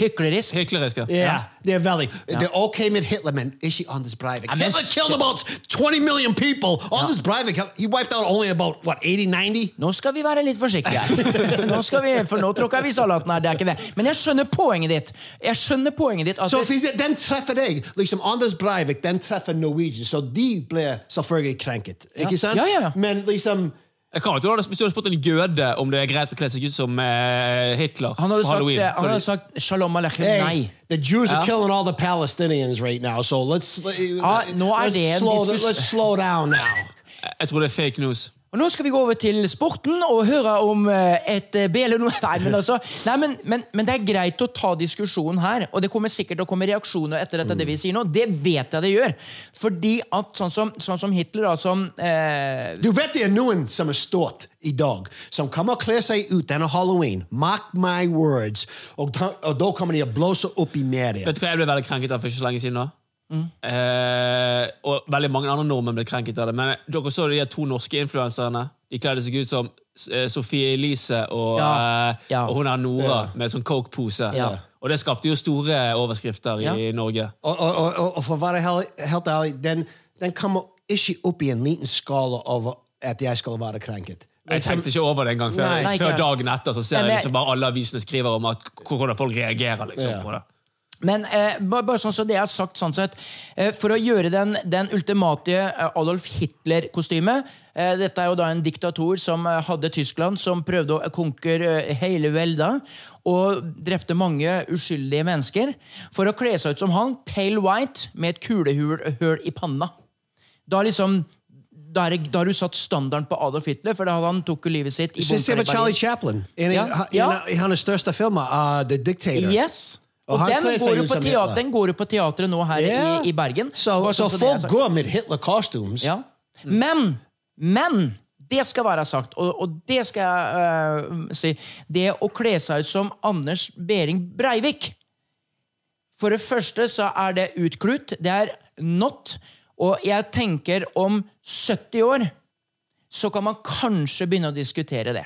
Hyklerisk. Hyklerisk, ja. Ja, det er veldig. Det er ok med Hitler, men ikke Anders Breivik. Ja, Hitler killed about 20 million people. Anders Breivik, he wiped out only about, what, 80, 90? Nå skal vi være litt forsiktige her. Nå skal vi, for nå tråkker vi salaten her. Det er ikke det. Men jeg skjønner poenget ditt. Jeg skjønner poenget ditt. Så den treffer deg, liksom Anders Breivik, den treffer Norwegian, så de ble selvfølgelig krenket. Ikke sant? Ja, ja, ja. Men liksom, Jeg kan, ikke- hvis du hadde spurt en jøde om det er greit å kle seg ut som eh, Hitler han hadde på sagt, han hadde sagt shalom aleichem. hey, Nei. the Jews are killing all the Palestinians right now, so let's, Ja, nå er let's, det en slow, let's slow down now. Jeg tror det er fake news. Og Nå skal vi gå over til sporten og høre om eh, et eh, B eller noe. Nei, men, altså, nei men, men, men det er greit å ta diskusjonen her, og det kommer sikkert til å komme reaksjoner etter dette. det vi sier nå. Det vet jeg det gjør. Fordi at sånn som, sånn som Hitler, da, som eh, Du vet det er noen som er stått i dag, som kommer og kler seg ut denne halloween. Mark my words. Og, og da kommer de å blåse opp i media. Vet du hva jeg ble veldig krenket av for ikke så lenge siden? Eh, og veldig mange andre nordmenn ble krenket av det. Men dere så de to norske influenserne? De kledde seg ut som eh, Sofie Elise og, Ja, eh, ja. og hun er Nora med sånn coke-pose. Ja. Og det skapte jo store overskrifter i Norge. Og, og, og, og, og for å være helt, ærlig, den, den kommer ikke opp i en liten skala over at jeg skal være krenket. Jeg tenkte ikke over det engang før, før dagen etter. Så ser jeg liksom bare alle avisene skriver om at, hvordan folk reagerer liksom, Ja. på det. Men eh, bare, sånn så det er sagt sånn sett, eh, For å gjøre den, den ultimate eh, Adolf Hitler-kostyme eh, Dette er jo da en diktator som eh, hadde Tyskland, som prøvde å konkurre eh, hele velda, og drepte mange uskyldige mennesker. For å kle seg ut som han, pale white, med et kulehull i panna. Da liksom da, har du satt standarden på Adolf Hitler, for da han tok jo livet sitt i Se på Charlie. Chaplin. Ja. en, av hans største filmer, uh, The Dictator. Yes. Og Og, den går, teater, den går jo på teatret nå her yeah. i, i Bergen. Så, so, er folk går med Hitler-costumes. Ja. Men, men det skal være sagt, og, og det skal jeg uh, si Det å kle seg ut som Anders Behring Breivik For det første så er det utklut. Det er not. Og jeg tenker om 70 år så kan man kanskje begynne å diskutere det.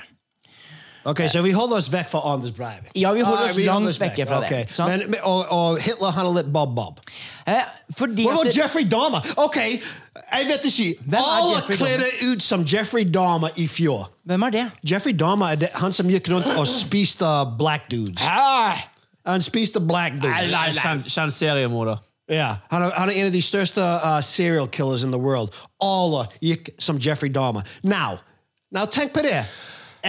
Ok, så vi holder oss vekk fra Anders Breivik. Ja, vi holder Ah, oss langt vekk fra det, Ok. Men, men, og, og Hitler han er litt bob-bob. Eh, fordi Hva med det- Jeffrey Dahmer? Ok, jeg vet ikke. Hvem Alle kledde ut som Jeffrey Dahmer i fjor. Hvem er det? Jeffrey Dahmer er det, han som gikk rundt og spiste black dudes. Ah, Han spiste black dudes. Kjent, kjent seriemorder. Ja, han er, han er en av de største uh, serial killers in the world. Alle gikk som Jeffrey Dahmer. Now, now tenk på det.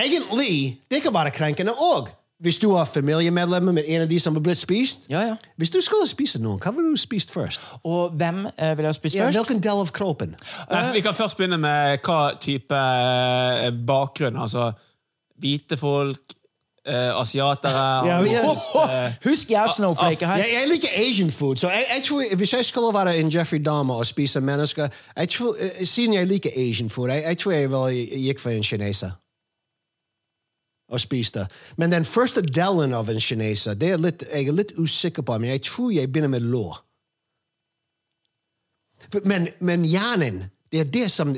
Egentlig, det kan være krenkende òg. Hvis du har familiemedlemmer med en av de som har blitt spist. Ja, ja. Hvis du skulle spise noen, hva ville du spist først? Og hvem eh, vil jeg spise Ja, først? hvilken del av kroppen? Nei, vi kan først begynne med hva type eh, bakgrunn. Altså hvite folk, Uh, asiatere Ja, vi- Oh, oh, Husk jeg er snowflake her. Jeg, jeg liker Asian food, så jeg, jeg tror, hvis jeg skulle være en Jeffrey Dahmer og spise mennesker jeg tror, Siden jeg liker Asian food, jeg, jeg tror jeg ville gikk for en kineser. Og spiste. Men den første delen av en kineser det er litt, jeg er litt usikker på, men jeg tror jeg begynner med lår. Men, men hjernen det er det som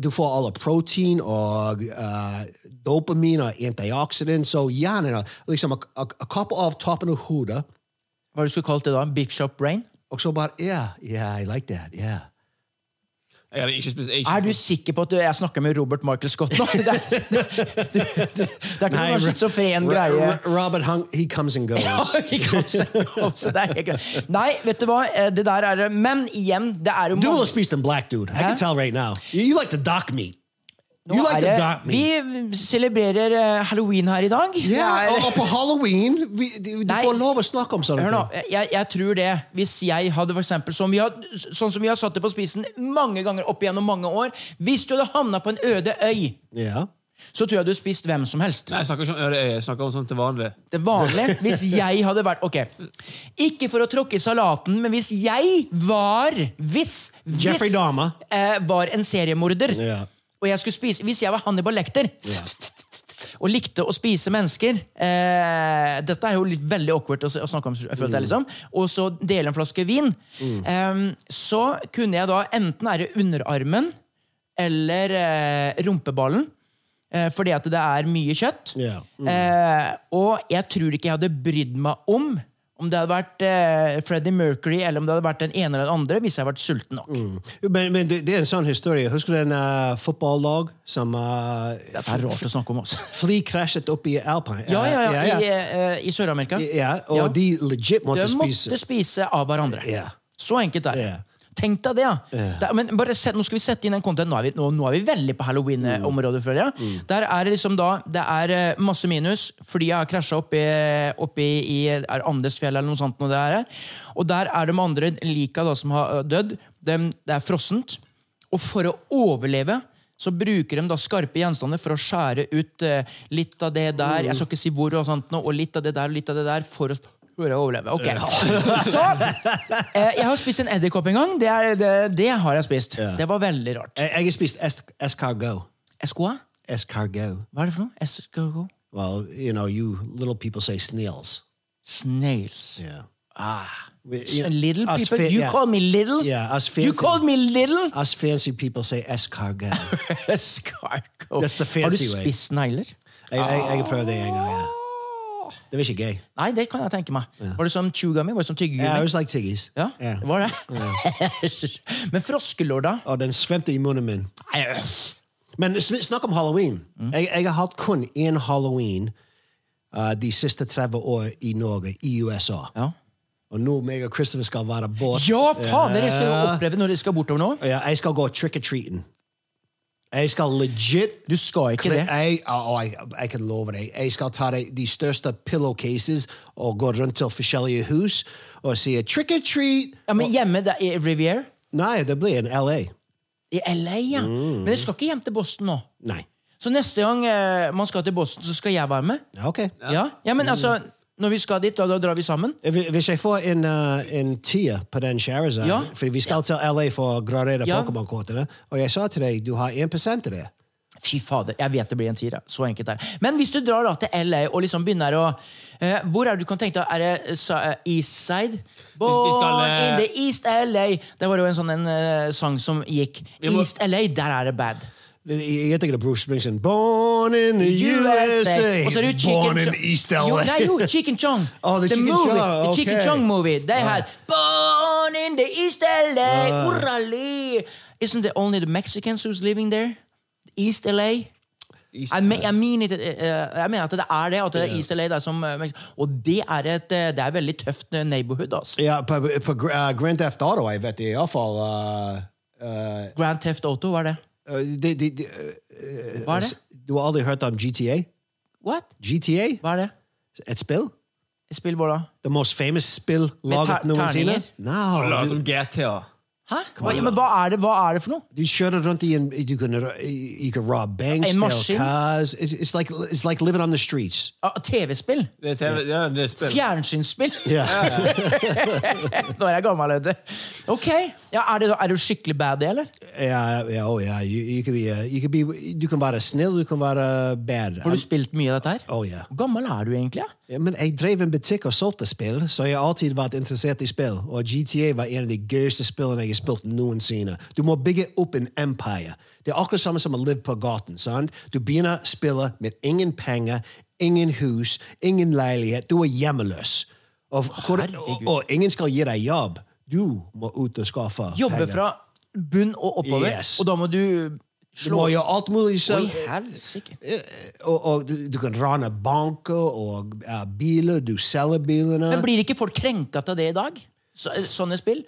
Du får alle protein og uh, dopamin og antioxidant, så hjernen er liksom å, å, å kappe av toppen av hodet, Hva du skulle kalt det da? Beef shop brain? og så bare Yeah, yeah, I like that. yeah. Jeg hadde ikke spist Asian Er du sikker på at du, jeg snakker med Robert Michael Scott nå? Det er, det, det, det, det er ikke noen schizofren greie. Robert, Hung, he comes and goes. Ja, he comes and goes. det er helt greit. Nei, vet du hva? Eh, Det der er det. Men igjen, det er jo Du ville spist en black dude. I can tell right now. You, you like the dock meat. Nå You like er det- Vi celebrerer eh, halloween her i dag. Ja, er- og, og på halloween vi, du, du Nei. får lov å snakke om sånne Hør nå, ting. jeg, jeg tror det. Hvis jeg hadde for eksempel, som vi har, Sånn som vi har satt det på spisen mange ganger opp igjennom mange år Hvis du hadde havna på en øde øy, yeah. så tror jeg du hadde spist hvem som helst. Nei, jeg snakker ikke om øde øy, jeg snakker om sånn til vanlig. Det vanlige, Hvis jeg hadde vært Ok, ikke for å tråkke i salaten, men hvis jeg var Hvis, hvis Jeffrey Dahmer. eh, var en seriemorder, Ja. Og jeg skulle spise Hvis jeg var Hannibal Lecter og likte å spise mennesker eh, Dette er jo litt veldig awkward å, å snakke om, følte jeg, liksom. og så dele en flaske vin. Eh, så kunne jeg da enten være underarmen eller eh, rumpeballen. Eh, fordi at det er mye kjøtt. Ja. Eh, og jeg tror ikke jeg hadde brydd meg om om det hadde vært eh, Freddie Mercury eller om det hadde vært den ene eller den andre, hvis jeg hadde vært sulten nok. Men, men det, det er en sånn historie. Husker du en uh, fotballag som uh, Dette er rart å snakke om også. fly krasjet opp i Alpine? Ja, ja, ja, ja, i, uh, i Sør-Amerika. Ja, og Ja. de legit måtte spise. De måtte spise. spise av hverandre. Ja. Så enkelt er det. Ja. Tenk deg det, ja. Det- men bare set, nå skal vi sette inn en content. Nå er vi, nå, nå er vi veldig på halloween-området. føler jeg. Mm. Der er det liksom da, det er eh, masse minus. fordi jeg har krasja oppi, oppi i er Andesfjell eller noe sånt. Noe det er. Og der er de andre lika da, som har eh, dødd. De, det er frossent. Og for å overleve så bruker de da skarpe gjenstander for å skjære ut eh, litt av det der, jeg skal ikke si hvor, og sånt nå, og litt av det der og litt av det der, for å, for jeg overleve. Ok. Så eh, Jeg har spist en edderkopp en gang. Det, er, det, det har jeg spist. Ja. Det var veldig rart. Jeg jeg har spist es escargot. Escoa? Escargot. Hva er det for noe? Escargot? Well, you know, you little people say snails. Snails. Yeah. Ah. We- you- little people? you yeah. call me little? Yeah, us You called me little? Us fancy people say escargot. Escargot. That's the Har du spist snegler? jeg, jeg, jeg har prøvd det en gang, ja. Det var ikke gøy. Nei, det kan jeg tenke meg. Var det som chewgummi? Var det som Yeah, it tyggegummi? was like. Ja, Yeah. det var det. Men froskelår, da? Og den svømte i munnen min. Men snakk om halloween. Jeg, jeg har hatt kun én halloween uh, de siste 30 år i Norge, i USA. Ja. Og nå meg og Christopher skal være bort. Ja, faen! Dere skal jo oppleve når dere skal bortover nå. Ja, jeg skal gå trick-or-treaten. Jeg skal legit Du skal ikke det. Jeg, oh, jeg, jeg kan love deg. Jeg skal ta de, de største pillowcases og gå rundt til forskjellige hus og si trick or treat. Ja, Men hjemme er i Riviere? Nei, det blir en LA. I LA, ja. Mm. Men jeg skal ikke hjem til Boston nå? Nei. Så neste gang eh, man skal til Boston, så skal jeg være med? Ja, Ok. Ja, ja men altså, når vi skal dit, da, da drar vi sammen? Hvis jeg får en, uh, en tier på den Charizard Ja. For vi skal til LA for å gradere Ja. Pokémon-kortene, og jeg sa til deg du har 1 av det. Fy fader, jeg vet det blir en tier. Så enkelt er det. Men hvis du drar da til LA og liksom begynner å uh, Hvor er det du kan tenke deg? Er det uh, East Side? Born vi skal, uh, in the East LA. Det var jo en sånn en, sang som gikk. må- East LA, der er det bad. Jeg tenker det er Bruce Springsteen. Born in the USA. Og så Chicken Born in East LA. Jo, nei, jo, Chicken Chong. Oh, the Chicken movie. Chong, The Chicken. Chong movie. They had Born in the East LA. Urali. Isn't it only the Mexicans who's living there? East LA? Jeg, men, jeg, mener, ikke- eh, jeg mener at det er det. At det er East LA det er som, eh, Mex- Og det er et eh, det er veldig tøft eh, neighborhood. Altså. Ja, på, på uh, Grand Theft Auto, jeg vet det iallfall. Uh, uh, Grand Theft Auto, hva er det? Uh, de, de, de, uh, Hva er det? Du har aldri hørt om GTA? What? GTA? Hva er det? Et spill? Et Spill hvor da? The most famous spill laget noensinne? terninger? No, som GTA. Hæ? Hva, ja, men hva er, det, hva er det for noe? du kjører rundt i en Du kan can rob banks, En maskin? cars. It's, like it's like living on the streets. Ah, TV-spill? Det TV, ja, er. Fjernsynsspill? Yeah. Nå er jeg gammel, vet du. Ok, ja, er, det, er du skikkelig bad, eller? Ja, ja, oh ja. You, you can be uh, you can be du kan være snill, du kan være bad. Har du spilt mye av dette her? Oh yeah. Hvor gammel er du egentlig? Ja? Ja, men jeg drev en butikk og solgte spill, så jeg har alltid vært interessert i spill. Og GTA var en av de gøyeste spillene jeg har spilt noensinne. Du må bygge opp en empire. Det er akkurat samme som å leve på gaten. sant? Du begynner å spille med ingen penger, ingen hus, ingen leilighet. Du er hjemmeløs. Og, hvor, og, og ingen skal gi deg jobb. Du må ut og skaffe Jobbe penger. fra bunn og oppover, Yes. og da må du Du må gjøre alt mulig selv. Oi, helsike. og, og du, du kan rane banker og uh, biler. Du selger bilene. Men blir ikke folk krenka av det i dag? Så, sånne spill?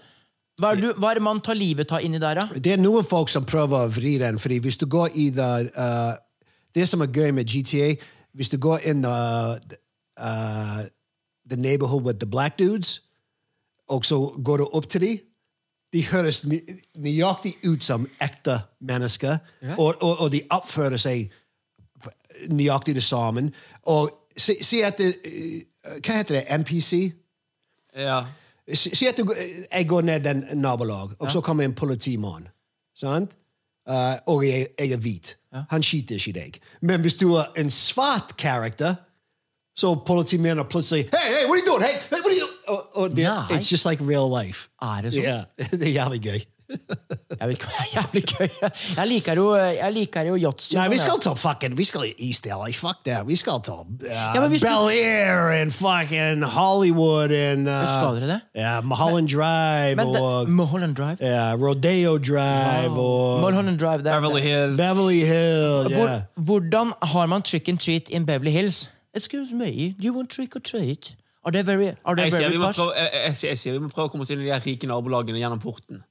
Hva er, du, hva er det man tar livet av inni der, da? Det er noen folk som prøver å vri den, fordi hvis du går i the, uh, Det som er gøy med GTA, hvis du går inn uh, uh, the neighborhood with the black dudes, og så går du opp til dem de høres nøyaktig ut som ekte mennesker, og, og, og de oppfører seg nøyaktig det samme. Og si, si at det, uh, Hva heter det? NPC? Ja. Si si at du, jeg går ned den nabolag, og så kommer en politimann. Sant? Uh, og jeg, jeg er hvit. Han skyter ikke deg. Men hvis du er en svart karakter, så politimannen plutselig Hey, hey, what are you doing? Hey, hey what are you og, og det, Nei. It's just like real life. Er det sånn? Ja, det er jævlig gøy. Jeg vet ikke, det er jævlig gøy. Jeg liker jo, jeg liker jo yatzy. Nei, vi skal ja. til fucking Vi skal i East LA. Fuck that. Vi skal til uh, men hvis du- Bel Air and fucking Hollywood and uh, Skal dere det? Ja, Mulholland Drive Men det, og Mulholland Drive? ja, Rodeo Drive og Mulholland Drive det er- Beverly Hills. Beverly Hills. yeah. Hvor, Yeah. hvordan har man trick and treat in Beverly Hills? Excuse me, do you want trick or treat? Are they very, are they Jeg sier, very vi må posh? prøve, jeg, jeg, jeg, jeg sier vi må prøve å komme oss inn i de her rike nabolagene gjennom porten.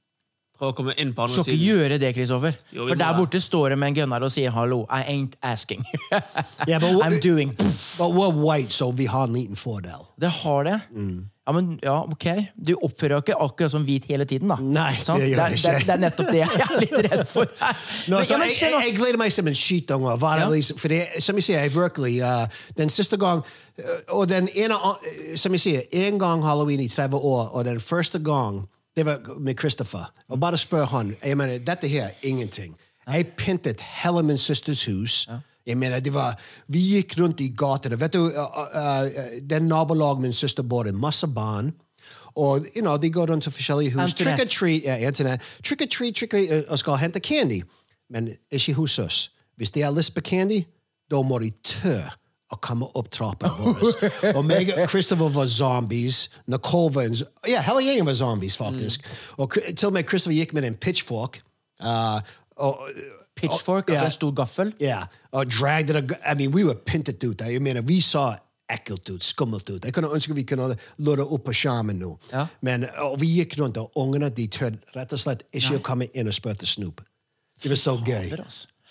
Prøve å komme inn på andre Skal ikke gjøre det, Kristoffer. For der borte står det med en gunner og sier 'hallo, I ain't asking'. Yeah, but what- I'm doing But we're white, so vi har en liten fordel. Det har det. Mm. Ja, men ja, ok. Du oppfører deg ikke akkurat som hvit hele tiden, da. Nei, sånn? det gjør jeg ikke. det, det er nettopp det jeg er litt redd for. no, Men- så ja, men jeg, jeg, jeg gleder meg som en det Ja. for det, som jeg sier, jeg virkelig uh, Den siste gang uh, Og den ene uh, Som jeg sier, en gang halloween i 30 år, og den første gang det var med Christopher. Og bare spør han jeg mener, Dette her er ingenting. Jeg pyntet hele min søsters hus. Jeg mener, det var, Vi gikk rundt i gatene. Vet du, uh, uh, uh, Den nabolag min søster bor i, masse barn. Og you know, de går rundt til forskjellige hus. Internet. Trick or treat, ja, internet. Trick or treat, trick or, uh, og skal hente candy. Men ikke hos oss. Hvis de har lyst på candy, da må de tørre å komme opp trappene våre. og meg og Christopher var zombies. Nicole var en Ja, hele gjengen var zombies, faktisk. Mm. Og Chri- til og med Christopher gikk med en pitchfork. Uh, og, uh, Pitchfork, Ja. altså en stor gaffel. Ja, og dragged it. I mean, we were pyntet ut. Jeg mener, vi så ekkelt ut, skummelt ut. Jeg kunne ønske vi kunne det opp på skjermen nå. Ja. Men og vi gikk rundt, og ungene de tør rett og slett ikke å komme inn og spørre Snoop. Det var så gøy.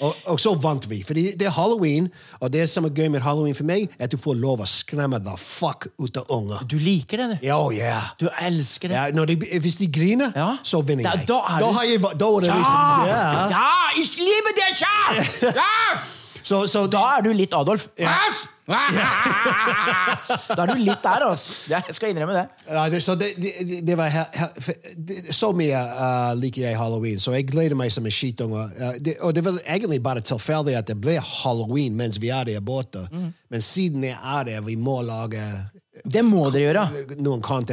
Og, og så vant vi. Fordi det er halloween, og det som er gøy med halloween for meg, er at du får lov å skremme the fuck ut av unger. Du liker det, du. Ja, oh, yeah. Du elsker det. Ja, når de, hvis de griner, Ja. så vinner Da- jeg. da er du- har jeg da er det liksom, ja. Ja, ich liebe dich, ja! ja! Så, så Da er du litt Adolf. da er du litt der, altså. Jeg skal innrømme det. Ja, det, så det, det, var he, he, det, Så mye uh, liker jeg halloween, så jeg gleder meg som en skittunge. Uh, det, og det var egentlig bare tilfeldig at det ble halloween mens vi er der borte. Mm. Men siden jeg er der, vi må lage Det må dere gjøre.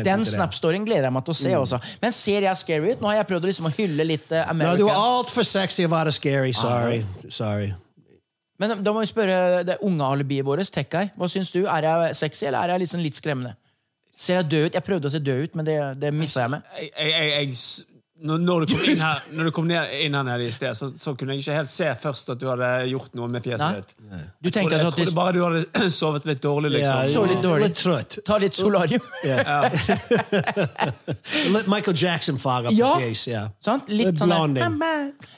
Den. Snap-storyen gleder jeg meg til å se også. Men ser jeg scary ut? Nå har jeg prøvd liksom å hylle litt American. No, du er altfor sexy å være scary. Sorry. Sorry. Men da må vi spørre det unge alibiet vårt, Tekkai. Hva syns du? Er jeg sexy, eller er jeg liksom litt skremmende? Ser jeg død ut? Jeg prøvde å se død ut, men det, det missa jeg med. jeg, jeg, jeg, når, når, du kom inn her, når du kom ned, inn her nede i sted, så, så kunne jeg ikke helt se først at du hadde gjort noe med fjeset ditt. Du Jeg tenkte trodde, jeg trodde bare du hadde sovet litt dårlig, liksom. Ja, litt dårlig. Litt trøtt. Ta litt solarium. Litt Michael Jackson-farger Ja. på fjes. Ja. Sant? Litt sånn blonding.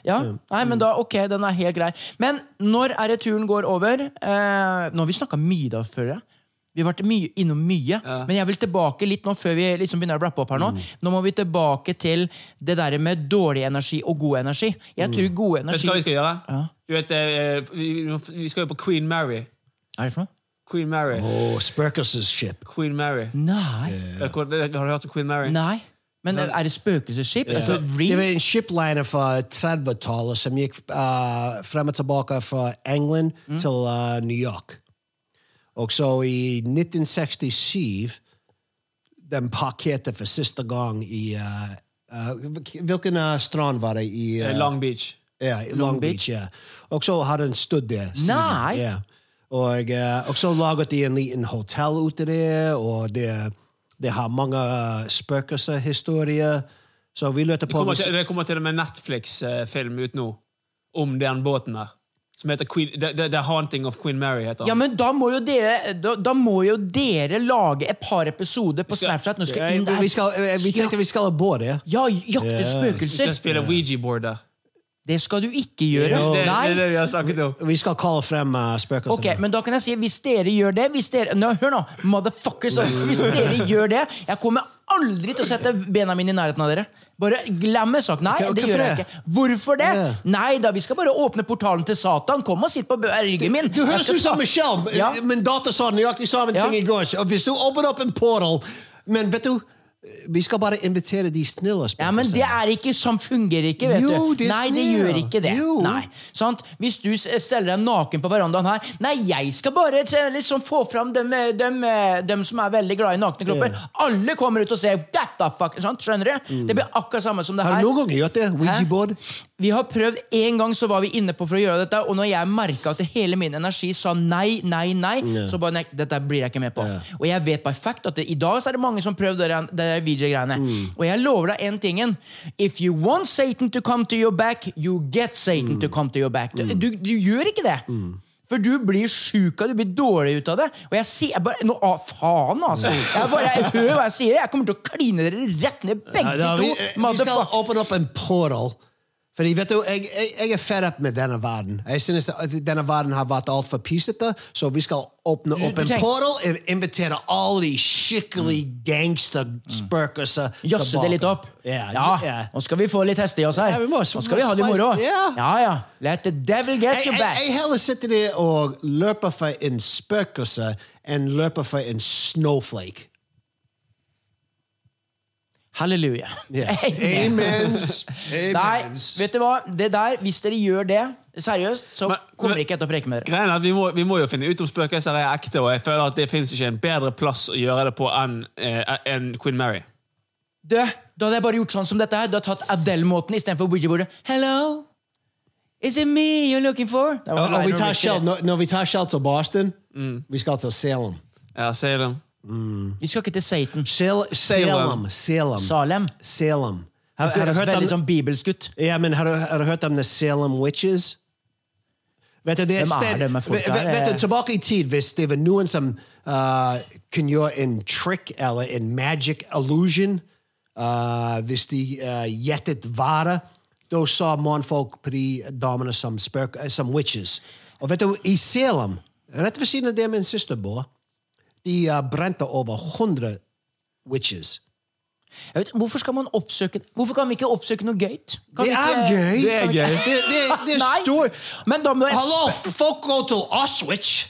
Ja, nei, men da, ok, den er helt grei. Men når er det turen går over? Eh, nå har vi snakka mye da før. ja. Vi har vært mye, innom mye. Men jeg vil tilbake litt nå før vi liksom begynner å rappe opp her nå. Nå må vi tilbake til det der med dårlig energi og god energi. Jeg tror god Vet energi du hva vi skal gjøre? Ja. Du vet, eh, vi, skal jo på Queen Mary. Er det for noe? Queen Mary. Oh, Spøkelsesskip. Queen Mary. Nei. Yeah. Har du hørt om Queen Mary? Nei. Men er det spøkelsesskip? Altså, Det var en shipliner fra 30-tallet som gikk uh, frem og tilbake fra England til uh, New York. Og så i 1967 den parkerte for siste gang i uh, uh, Hvilken uh, strand var det i? Eh, Uh, Long Beach. Ja, i Long, Beach. ja. Og så har den stått der. Nei. Ja. Og, eh, og så laget de en liten hotell ute der, og det, de har mange uh, spøkelseshistorier. Så vi Det på kommer til, det kommer til og med Netflix-film ut nå om den båten der. Som heter Queen, the, the, the Haunting of Queen Mary. heter han. Ja, men da må jo dere Da, da må jo dere lage et par episoder på skal- Snapchat. Nå skal Eh, inn der. vi, skal, eh, vi tenkte vi skal ha båt ja. Ja, jakte spøkelser. Vi skal spille Ouija-board der. Det skal du ikke gjøre. Det, det, Nei. er det vi har snakket om. Vi skal kalle frem uh, spøkelser. Ok, men da kan jeg si Hvis dere gjør det hvis dere, nå, Hør nå, motherfuckers altså, Hvis dere gjør det Jeg kommer aldri til å sette bena mine i nærheten av dere Bare glem en sak Nei, Ok, det gjør jeg ikke Hvorfor det? Yeah. Nei da, vi skal bare åpne portalen til Satan Kom og sitt på ryggen min Du du høres ut som Michelle. Ja. Min datter sa nøyaktig samme ting i går. Hvis du åpner opp en portal Men vet du, vi skal bare invitere de snille spøkelsene. Ja, men det er ikke sånn fungerer ikke, vet Jo, du. Nei, det gjør ikke det. Nei, sant? Hvis du steller deg naken på verandaen her Nei, jeg skal bare liksom få fram dem, eh, dem, eh, dem som er veldig glad i nakne kropper. Alle kommer ut og ser That the fuck, sant? Skjønner du? Det blir akkurat samme som det her. Har du noen gang gjort det? Ouija-board? Vi har prøvd En gang så var vi inne på for å gjøre dette, og når jeg merka at hele min energi sa nei, nei, nei, så bare nei, dette blir jeg ikke med på. Og jeg vet perfekt at det, i dag så er det mange som prøvde det, det der VJ-greiene. Mm. Og jeg lover deg én tingen. If you want Satan to come to your back, you get Satan Mm. to come to your back. Du, du, du gjør ikke det. For du blir sjuk av det, du blir dårlig ut av det. Og jeg sier jeg bare, nå, å, Faen, altså! Jeg bare, jeg hører hva jeg sier. Jeg kommer til å kline dere rett ned, begge Ja, da, vi, to. eh, vi skal åpne opp en portal. Fordi vet du, jeg, jeg, jeg er fed up med denne verden. Jeg synes at denne verden har vært altfor pisete, så vi skal åpne opp en portal og invitere alle de skikkelig gangsterspøkelser Jazze det litt opp. Ja, Ja. Nå skal vi få litt hest i oss her. Ja, må- Nå skal vi ha det moro. Ja. Ja, ja. Let the devil get Jeg, back. jeg, jeg heller sitter der og løper for en spøkelse enn løper for en snowflake. Halleluja. Yeah. Amen. Amens. Nei, vet du hva? Det der, Hvis dere gjør det seriøst, så Men- kommer men- ikke til å preke med dere. Er vi må, vi må jo finne ut om spøkelser er ekte, og jeg føler at det fins ikke en bedre plass å gjøre det på enn eh, en Queen Mary. Du, da hadde jeg bare gjort sånn som dette her. Du har tatt Adele-måten istedenfor Ouija-bordet. Hello? Is it me you're looking for? Og, og vi tar Shell, når, når vi tar Shell til Boston, vi skal til Salem. Ja, Salem. Vi skal ikke til Satan. Sal Salem. Salem. Salem. Salem. Har, har, du hørt om, veldig sånn bibelsk ut. ja, men har, du, har du hørt om The Salem Witches? Vet du, det er et Hvem er sted, det med folk vet, der? vet du, tilbake i tid, hvis det var noen som uh, kunne gjøre en trick eller en magic illusion, uh, hvis de uh, gjettet vare, da sa mannfolk på de damene som, spøk, som witches. Og vet du, i Salem, rett ved siden av der min søster bor, de uh, brente over 100 witches. Jeg vet, hvorfor skal man oppsøke Hvorfor kan vi ikke oppsøke noe gøy? Kan Det er ikke- gøy! Det er gøy. Det, det, det er stor... men da må jeg Hallo, folk går til Auschwitz!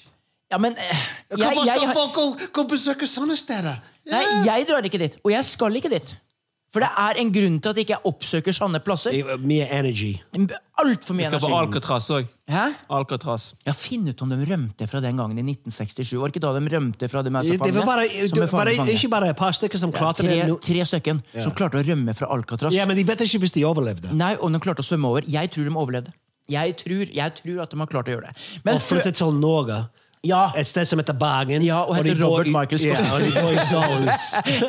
Ja, men eh, jeg, Hvorfor skal jeg, folk gå, gå besøke sånne steder? Nei, jeg drar ikke dit. Og jeg skal ikke dit. For det er en grunn til at jeg ikke oppsøker sånne plasser. Det er Mye energy. Altfor Vi skal på. Alcatraz òg. Alcatraz. Ja, Finn ut om de rømte fra den gangen i 1967. Var ikke da de rømte fra de Det, det var bare, som det var bare, ikke bare et par stykker som klarte det. tre, nå. tre stykken som klarte å rømme fra Alcatraz. Ja, men de vet ikke hvis de overlevde. Nei, og de klarte å svømme over. Jeg tror de overlevde. Jeg tror, jeg tror at de har klart å gjøre det. Men Og flyttet til Norge. Ja. Et sted som heter Bergen. Ja, og heter og Robert i- Michael Scott. Yeah, og de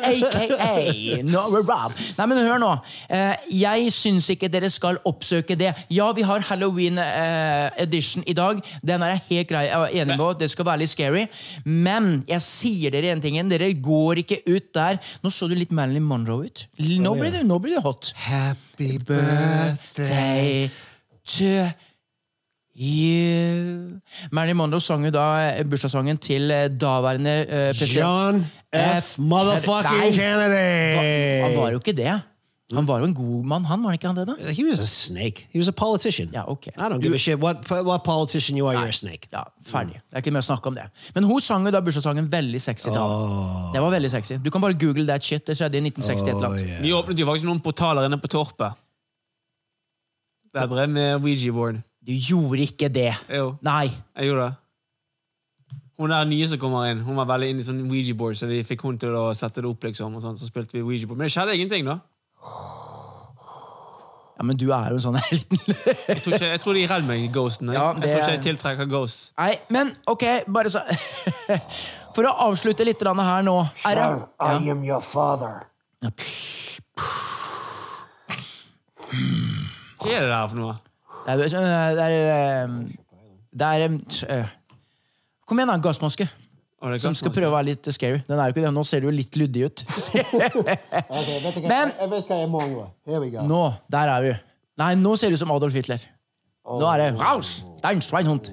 i. AKA Nora Rob. Nei, men hør nå. Eh, jeg syns ikke dere skal oppsøke det. Ja, vi har Halloween eh, edition i dag. Den er jeg helt grei jeg er enig med. Det skal være litt scary. Men jeg sier dere en ting. Dere går ikke ut der. Nå så du litt Marilyn Monroe ut. Nå blir du, nå blir du hot. Happy birthday. Birthday to you Marilyn Monroe sang jo da eh, bursdagssangen til eh, daværende uh, president John F. Motherfucking Nei. Kennedy. Han var jo ikke det. Han var jo en god mann, han. var han ikke han det da? He was a snake. He was a politician. Ja, ok. I don't give a shit what, what politician you are. You're a snake. Ja, Ferdig. Det er ikke mer å snakke om det. Men hun sang jo da bursdagssangen veldig sexy. da. Det var veldig sexy. Du kan bare google that shit. Det skjedde i 1960 et eller annet. Vi åpnet jo faktisk noen portaler inne på Torpet. Der drev med Ouija-board. Du gjorde ikke det. Jo, Nei. jeg gjorde det. Hun der nye som kommer inn, hun var veldig inne i sånn Ouija-board, så vi fikk hun til å sette det opp, liksom. og sånn, Så spilte vi Ouija-board. Men det skjedde ingenting, da. Ja, Men du er jo en sånn helten. Jeg tror, ikke, jeg tror de er redd meg, ghostene. Ja, jeg tror ikke er- jeg tiltrekker ghosts. Nei, men ok, bare så For å avslutte litt her nå er det, ja. am your father. Hva er det der for noe? Det er, det er, det er eh, Kom igjen, da. Gassmaske. Som skal prøve å være litt scary. Den er jo ikke det. Nå ser du jo litt luddig ut. Men jeg vet hva jeg mangler. Here nå, der er vi. Nei, nå ser du ut som Adolf Hitler. Nå er det Raus! Dein Schweinhund.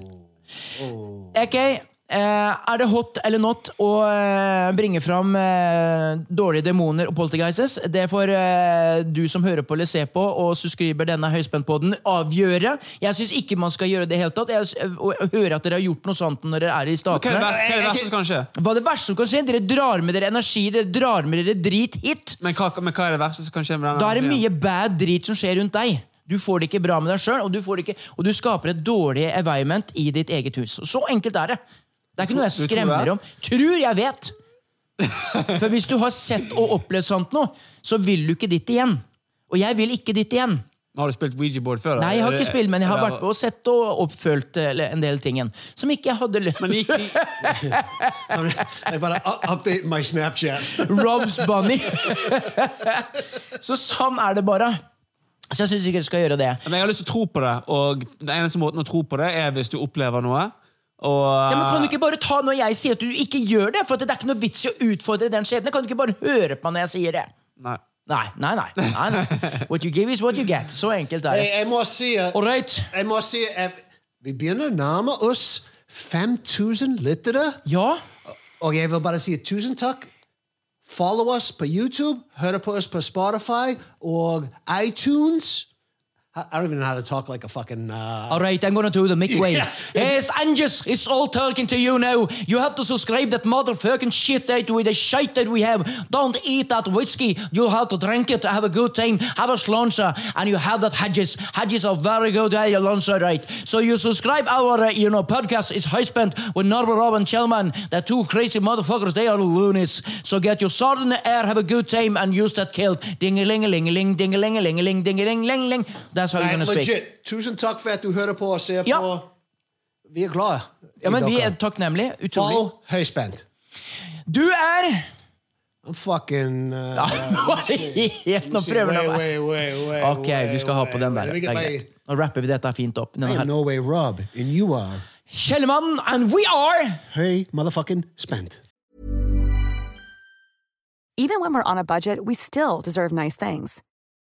Ok, eh, er det hot eller not å eh, bringe fram eh, dårlige demoner og poltergeises? Det får eh, du som hører på eller ser på og subscriber denne høyspentpodden avgjøre. Jeg syns ikke man skal gjøre det hele tatt. Jeg, hører at dere har gjort noe sånt når dere er i statene. hva er det verste som kan skje? Hva er det verste som kan skje? Dere drar med dere energi, dere drar med dere drit hit. Men hva, men hva er det verste som kan skje med denne? Da er det mye bad drit som skjer rundt deg. Du får det ikke bra med deg sjøl, og, du får det ikke- og du skaper et dårlig environment i ditt eget hus. Så enkelt er det. Det er ikke noe jeg skremmer om. Tror jeg vet! For hvis du har sett og opplevd sånt nå, så vil du ikke dit igjen. Og jeg vil ikke dit igjen. Har du spilt Ouija-board før? da? Nei, jeg har ikke spilt, men jeg har vært på og sett og oppfølt en del ting. Som ikke jeg hadde lyst Men gikk, Jeg bare update my Snapchat. Robs Bunny. så sånn er det bare. Så jeg syns ikke du skal gjøre det. men jeg har lyst til å tro på det, og den eneste måten å tro på det, er hvis du opplever noe. Og, Ja, men Kan du ikke bare ta når jeg sier at du ikke gjør det? For at det er ikke noe vits i å utfordre den skjebnen. Kan du ikke bare høre på når jeg sier det? Nei. Nei, nei, nei. nei, nei. What you give is what you get. Så enkelt er det. jeg må si All right. jeg må si jeg, vi begynner å nærme oss 5000 lyttere. Ja. Og jeg vil bare si tusen takk. Follow oss på YouTube, hør på oss på Spotify og iTunes. I don't even know how to talk like a fucking. Uh, All right, I'm gonna do the Mick way. Yeah. Yes, Angus, it's all talking to you now. You have to subscribe that motherfucking shit out with the shit that we have. Don't eat that whiskey. You'll have to drink it, have a good time, have a sláinte, and you have that hedges. Hedges are very good at your lunch, right? So you subscribe our, uh, you know, podcast is high spent with Norbert Rob and Chellman. They're two crazy motherfuckers. They are loonies. So get your sword in the air, have a good time, and use that kilt. Ding-a-ling-a-ling-a-ling, ding-a-ling-a-ling-a-ling, ding-a-ling-ling-ling. That's how you're gonna legit. speak. Tusen takk for at du hører på og ser Ja. på. Vi er glade. i Ja, men Vi dere. er takknemlige. Utrolig. Fall høyspent. Du er I'm fucking uh, ja, Nå er det helt Nå prøver du wait, Ok, du skal ha på den der. Det er greit. Nå rapper vi dette fint opp. I am her. no way Rob, and you are. Kjellemann, and we are Hey, motherfucking spent. Even when we're on a budget, we still deserve nice things.